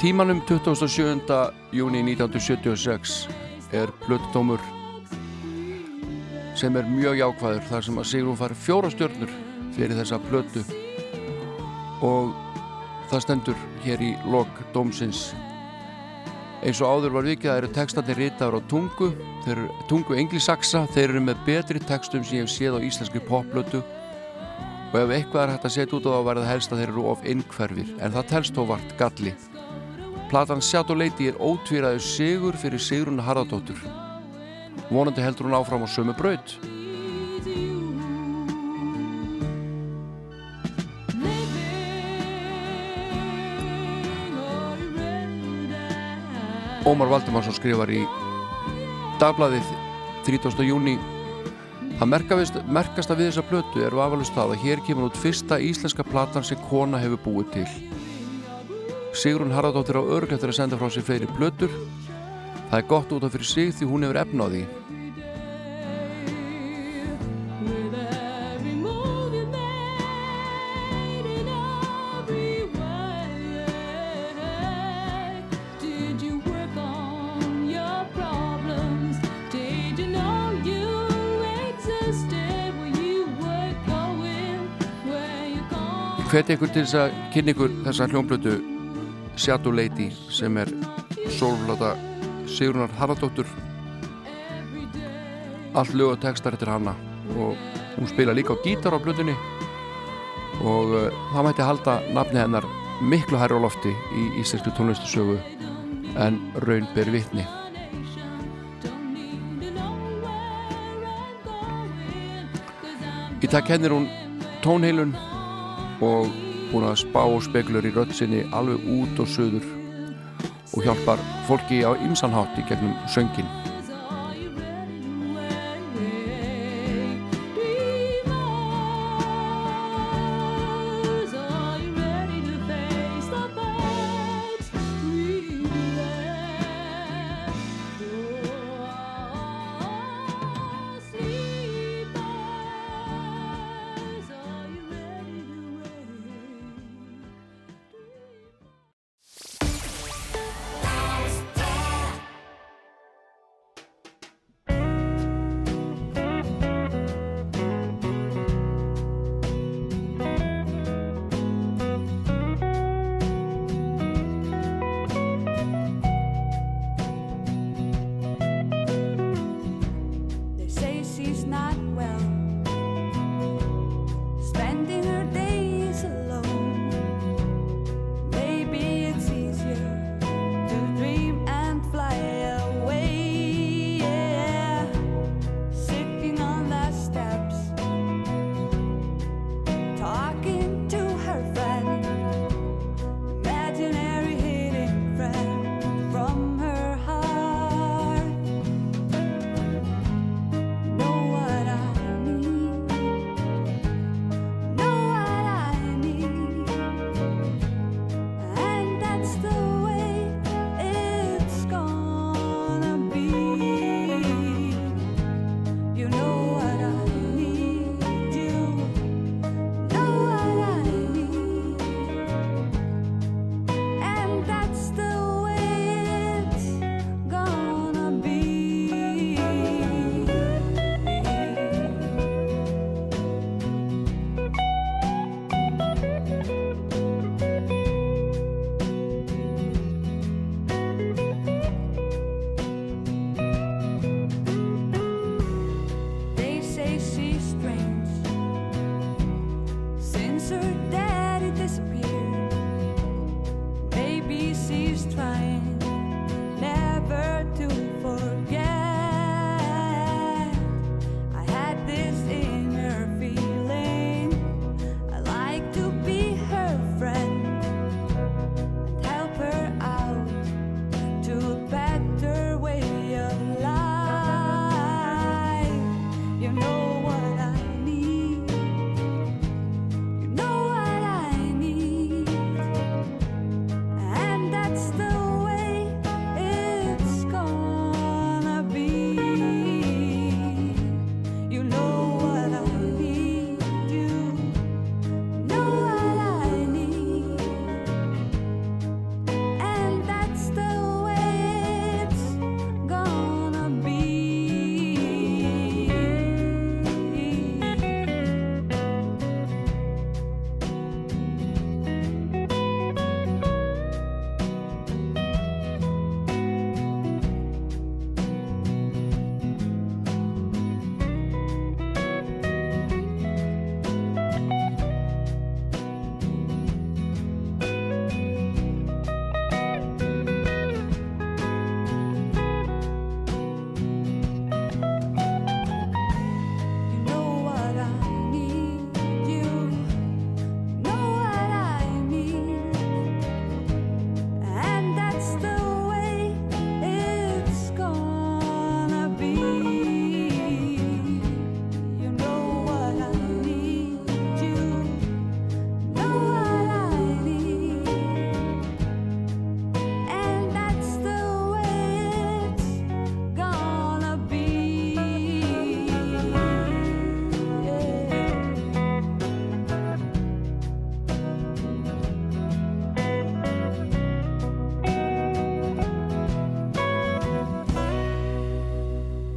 [SPEAKER 1] tímanum 27. júni 1976 er plötutómur sem er mjög jákvæður þar sem að Sigrún fær fjóra stjörnur fyrir þessa plötu. Og það stendur hér í lok dómsins. Eins og áður var vikið að eru textandi ritaður á tungu. Þeir eru tungu englisaksa þeir eru með betri textum sem ég hef séð á íslenskri popplötu. Og ef eitthvað er hægt að setja út á það verða helst að þeir eru of innhverfir en það telst þó vart galli Platan Shadow Lady er ótvíraður sigur fyrir Sigrun Harðardóttur. Vonandi heldur hún áfram á sömu braut. Ómar Valdimarsson skrifar í dagbladið 30. júni að merkast, merkasta við þessa plötu er vafalust það að hér kemur út fyrsta íslenska platan sem kona hefur búið til Sigrun Harðardóttir á örglætt er að senda frá sér fleiri plötur það er gott út af fyrir sig því hún hefur efna á því
[SPEAKER 6] With every move you made in every way, did you work on your problems? Did you know you existed? Were you were going where you gone?
[SPEAKER 1] Hveti ykkur til þess að kynna ykkur þessa hljómblötu Shadow Lady sem er sólflata Sigrunar Haraldóttur allt lög og textar eftir hana og hún spila líka á gítar á blötunni og uh, það mætti halda nafni hennar miklu hærra á lofti í íslenski tónlistusögu en raun ber vitni. Í dag kennir hún tónheilun og búin að spá speglur í röddsinni alveg út og söður og hjálpar fólki á ymsanhátt í gegnum söngin.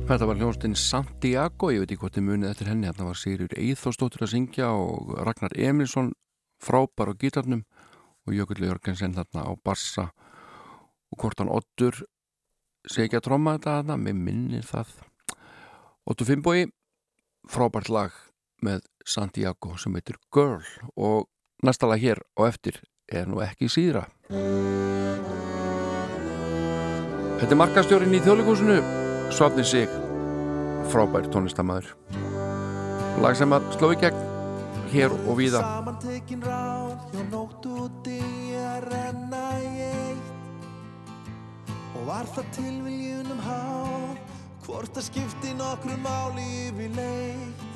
[SPEAKER 1] Þetta var hljónstinn Santiago, ég veit ekki hvort þið munið eftir henni, hérna var Sigur Eithósdóttir að syngja og Ragnar Emilsson frábær á gítarnum og Jökull Jörgensen þarna á bassa og hvort hann Ottur segja tromma þetta þarna, mér minnir það. Ottur Finnbói, frábært lag með Santiago sem heitir Girl og næsta lag hér og eftir er nú ekki síðra. Þetta er markastjórin í þjóðleikúsinu Svafni sig frábær tónlistamæður lag sem að sló í gegn hér og víða.
[SPEAKER 4] Saman tekin ráð hjá nótt úti að renna í eitt. Og var það tilviljunum háð Hvort það skipti nokkru máli yfir leitt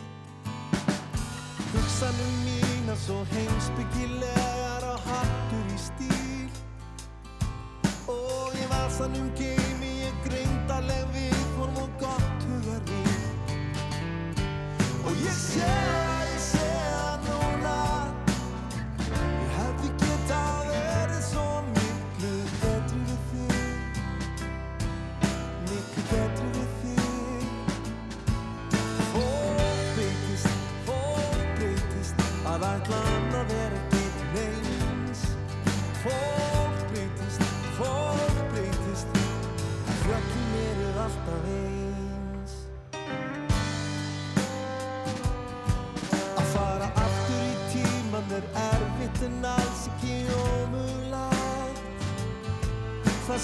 [SPEAKER 4] Hugsanum mína svo heimsbyggilegar og hattur í stíl. Og ég grindaleg viðform og gott hugar Og ég sé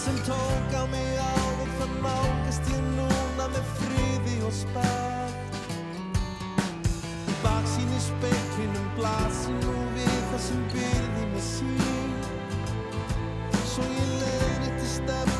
[SPEAKER 4] sem tók á mig áður það nálgast ég núna með friði og spætt Í baksíni speiklinum blasir nú við það sem byrði með sín Svo ég leiðin eitt stefnu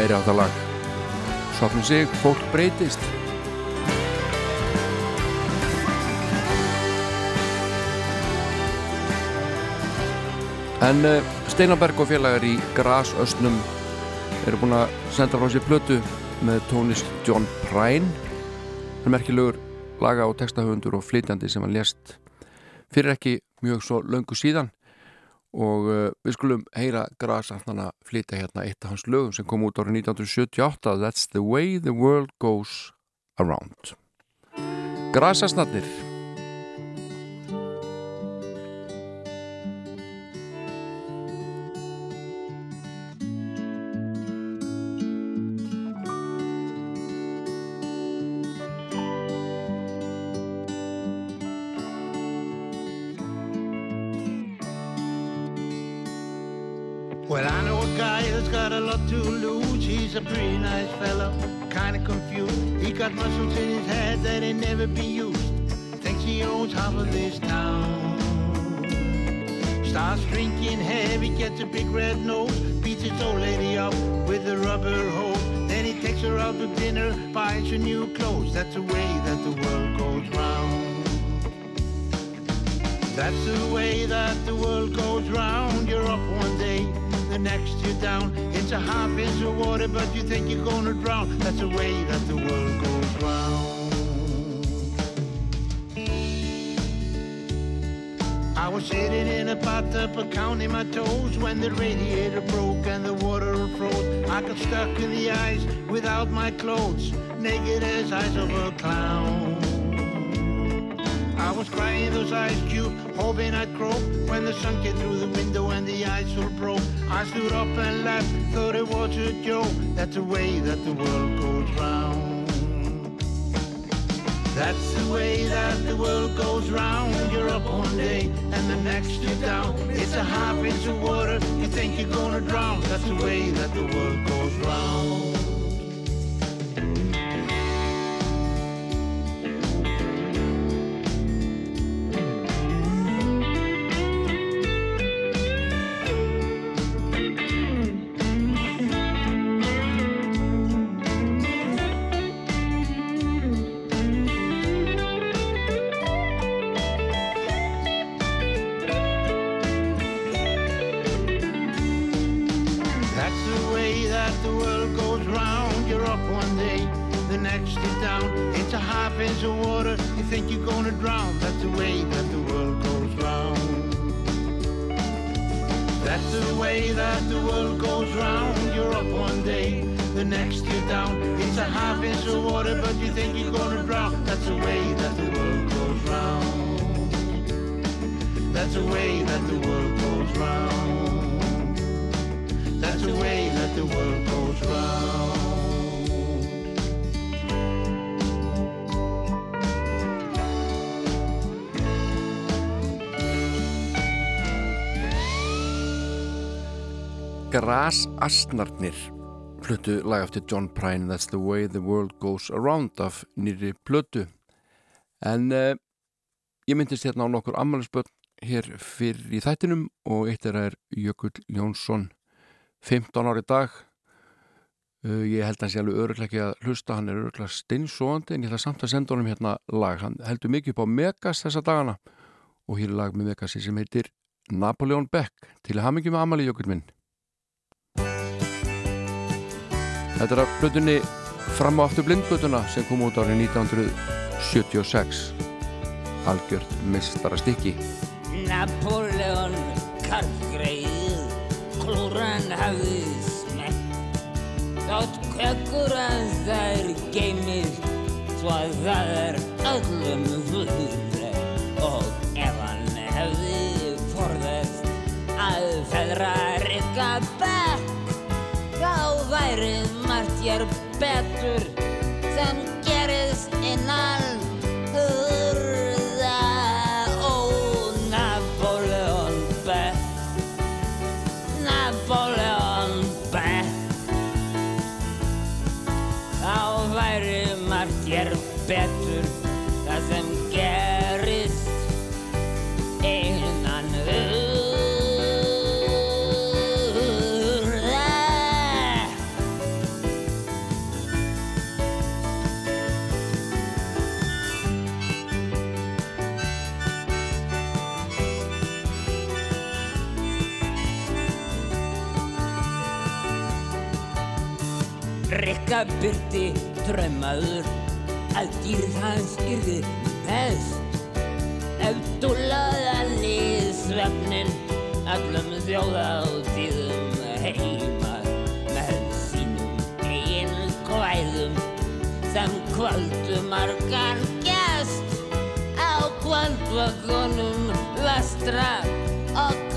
[SPEAKER 1] meiri á það lag. Sopnum sig, fólk breytist. En uh, Steinarberg og félagar í Grasöstnum eru búin að senda frá sér plötu með tónist John Prine. Hann er merkilegur laga og textahöfundur og flytjandi sem hann lést fyrir ekki mjög svo löngu síðan og uh, við skulum heyra Grasöstnana flytja hérna eitt af hans lögum sem kom út árið 1978 That's the way the world goes around. Grasöstnarnir
[SPEAKER 11] Well, I know a guy that's got a lot to lose. He's a pretty nice fella, kinda confused. He got muscles in his head that ain't never been used. Thinks he owns half of this town. Starts drinking heavy, gets a big red nose, beats his old lady up with a rubber hose. Then he takes her out to dinner, buys her new clothes. That's the way that the world goes round. That's the way that the world goes round. You're up one day, next you're down. It's a half inch of water, but you think you're gonna drown. That's the way that the world goes round. I was sitting in a bathtub counting my toes when the radiator broke and the water froze. I got stuck in the ice without my clothes, naked as eyes of a clown. Was crying those ice cubes, hoping I'd croak when the sun came through the window and the ice all broke. I stood up and laughed, thought it was a joke. That's the way that the world goes round. That's the way that the world goes round. You're up one day and the next you're down. It's a half inch of water, you think you're gonna drown. That's the way that the world goes round.
[SPEAKER 1] Grasastnarnir fluttu lag eftir John Prine That's the way the world goes around af nýri plötu. En uh, ég myndist hérna á nokkur ammælisbörn hér fyrir í þættinum og eitt er að er Jökull Jónsson 15 ári dag. Uh, ég held að hann sé alveg öruglega ekki að hlusta hann er öruglega steinsóandi en ég ætla samt að senda honum hérna lag. Hann heldur mikið upp á Megas þessa dagana og hér er lag með Megasi sem heitir Napoleon Beck. Til með ammæli Jökull minn Þetta er að blötunni fram á aftur blindblötuna sem kom út árið 1976 algjört mistara stykki
[SPEAKER 12] Napoleon karlgreið klúran hafði smekk. Þátt kökur að þær geymir svo að það er öllum vöðleg og ef hann hefði forðast að feðra hér betur. Sem gerist innan það byrti drömmaður að dýrð hans yrði best. Ef þú laðaði svefnin allum þjóða á tíðum heima með sínum eigin kvæðum. Sem kvöldu margar gest á kvöldvakonum vestra og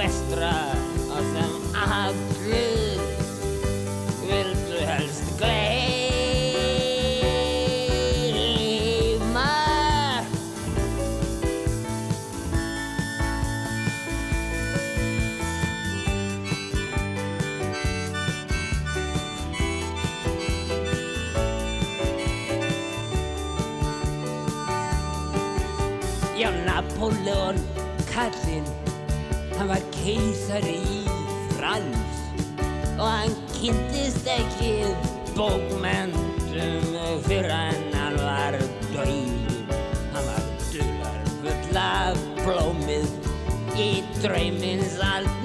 [SPEAKER 12] nuestra mikið bókmentum fyrir en hann var döið hann var duðar full af blómið í draumins
[SPEAKER 13] allt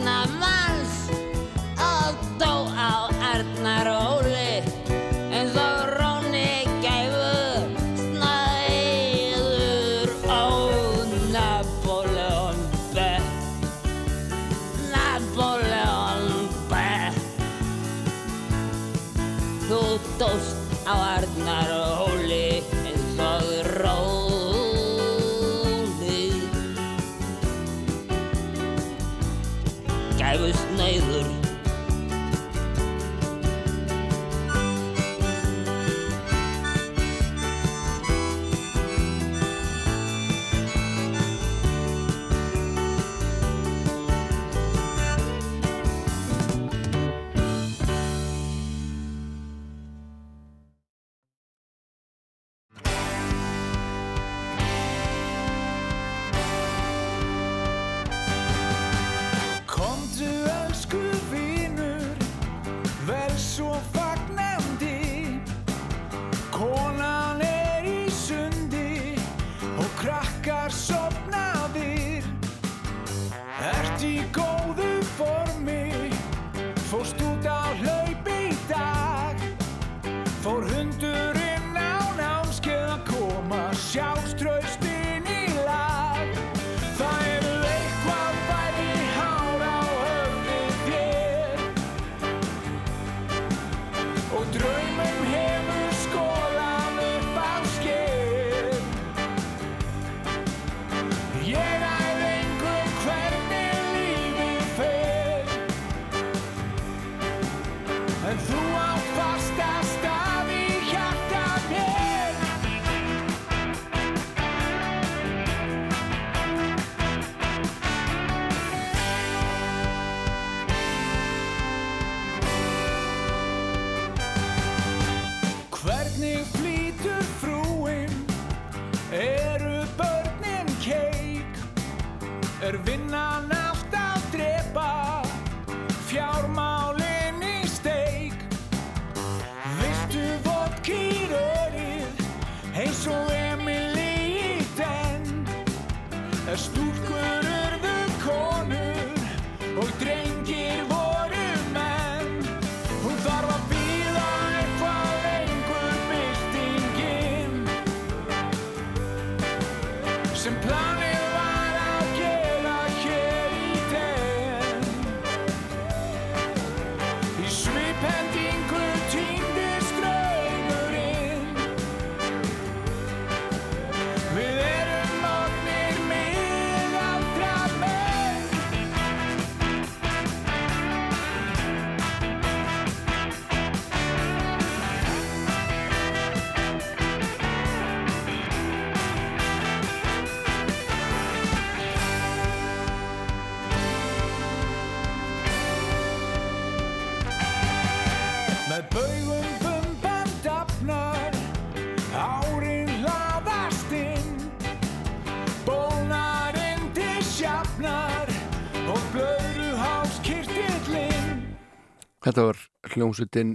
[SPEAKER 1] Þetta var hljómsveitin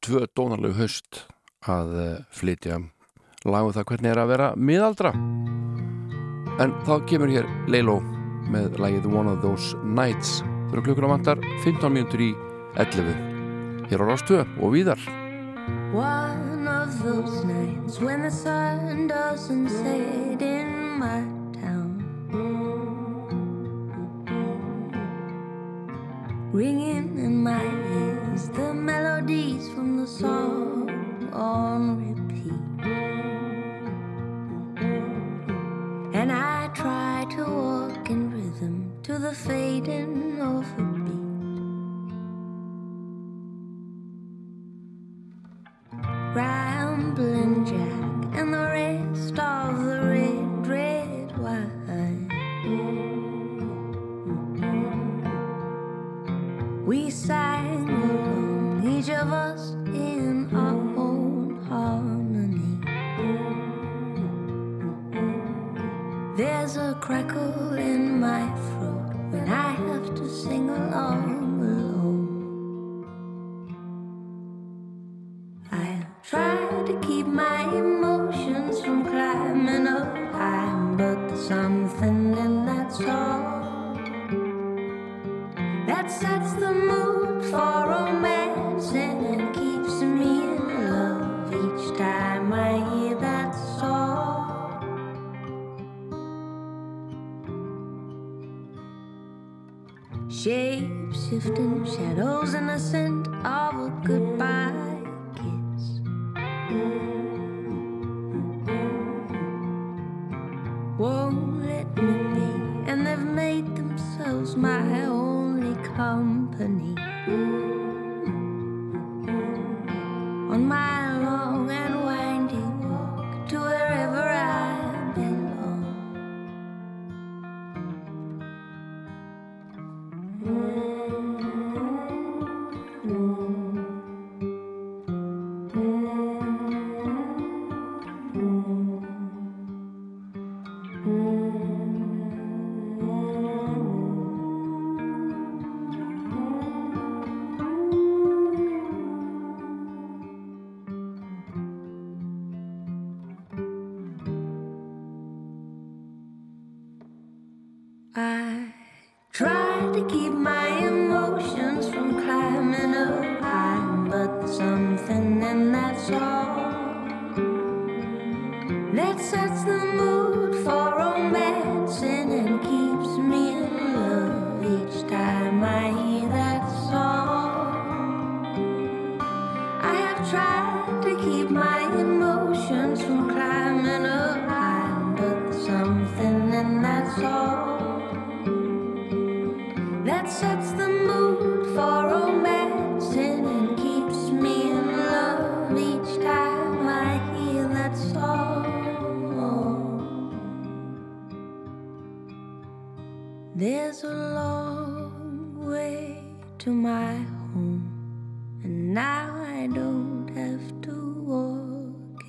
[SPEAKER 1] tvö dónarlegu höst að eh, flytja. Lagu það hvernig er að vera miðaldra. En þá kemur hér Leilo með lagið One of Those Nights. Þurra klukkuna vantar 15 mínútur í 11 hér á Rástu og víðar.
[SPEAKER 14] One of those nights when the sun doesn't set in my town. Ringing in my the melodies from the song on repeat. And I try to walk in rhythm to the fading of a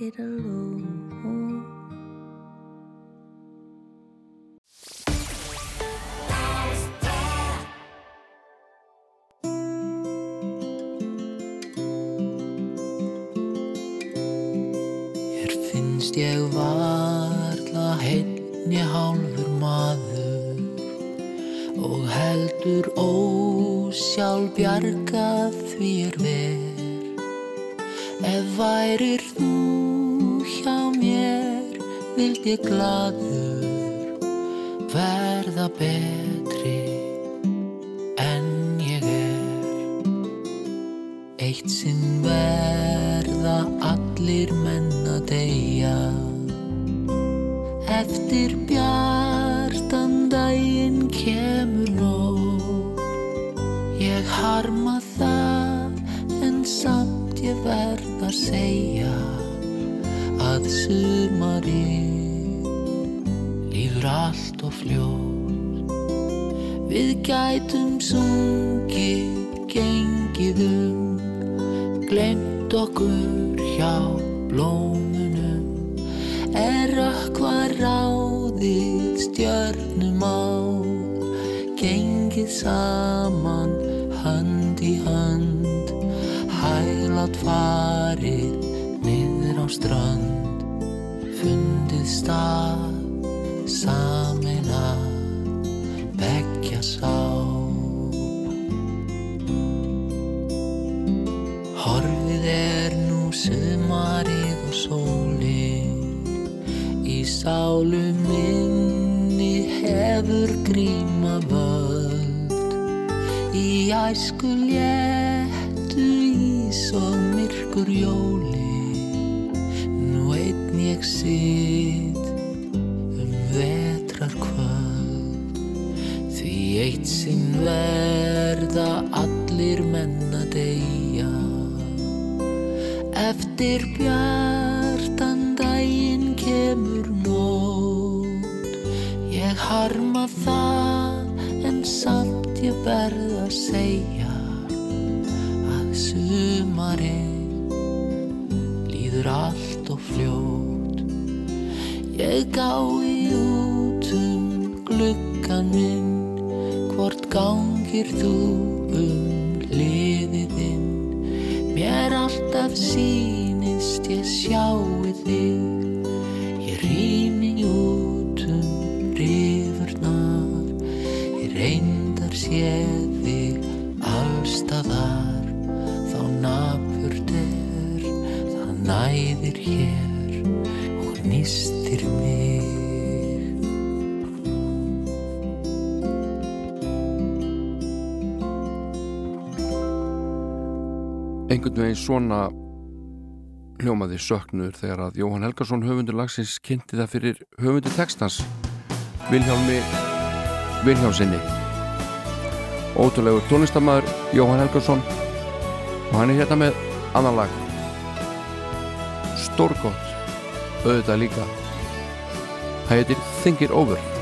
[SPEAKER 14] it alone.
[SPEAKER 15] Finnst ég varla heinnja hálfur maður og heldur ósjálf bjarga því er ver. Ef værir þú mér vild ég gladur verða betri en ég er. Eitt sinn verða allir menn að deyja Eftir bjartan daginn kemur nóg Ég harma það en samt ég verð að segja Að sumari líður fljót Við gætum sungið, gengið um Glemt okkur hjá blómunum. Er okkar ráðið stjörnum á Gengið saman, hönd í hönd. Hælat far high school virtud.
[SPEAKER 1] Engun veginn svona hljómaði söknur þegar að Jóhann Helgarsson höfundur lagsins kynnti það fyrir höfundur textans Vilhjálmi Vilhjálmsinni Ótrúlegu tónlistamæður Jóhann Helgarsson og hann er hérna með annan lag. Stórgótt auðvitað líka. Það heitir Think It Over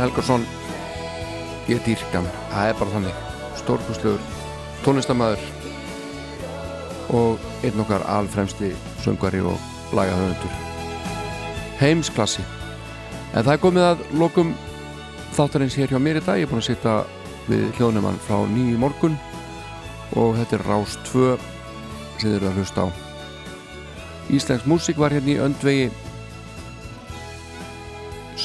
[SPEAKER 6] Jóhann Helgarsson ég dýrkan, það er bara þannig. Stórkustlegur tónlistamæður og einn okkar alfremsti söngvari og lagahöfundur. Heimsklassi. En það er komið að lokum þáttarins hér hjá mér í dag. Ég er búin að sitja við hljóðnumann frá nýju morgun. Og þetta er Rás 2 sem þið eru að hlusta á. Íslensk músík var hérna í öndvegi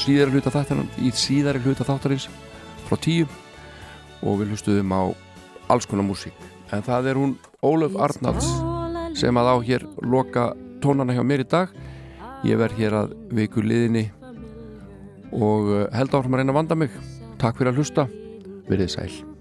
[SPEAKER 6] síðari hluta þáttarins í síðari hluta þáttarins frá tíu og við hlustuðum á alls konar músík. En það er hún Ólöf Arnalds sem að á hér loka tónana hjá mér í dag. Ég verð hér að viku liðinni og eh, held áfram að reyna að vanda mig. Takk fyrir að hlusta, verið sæl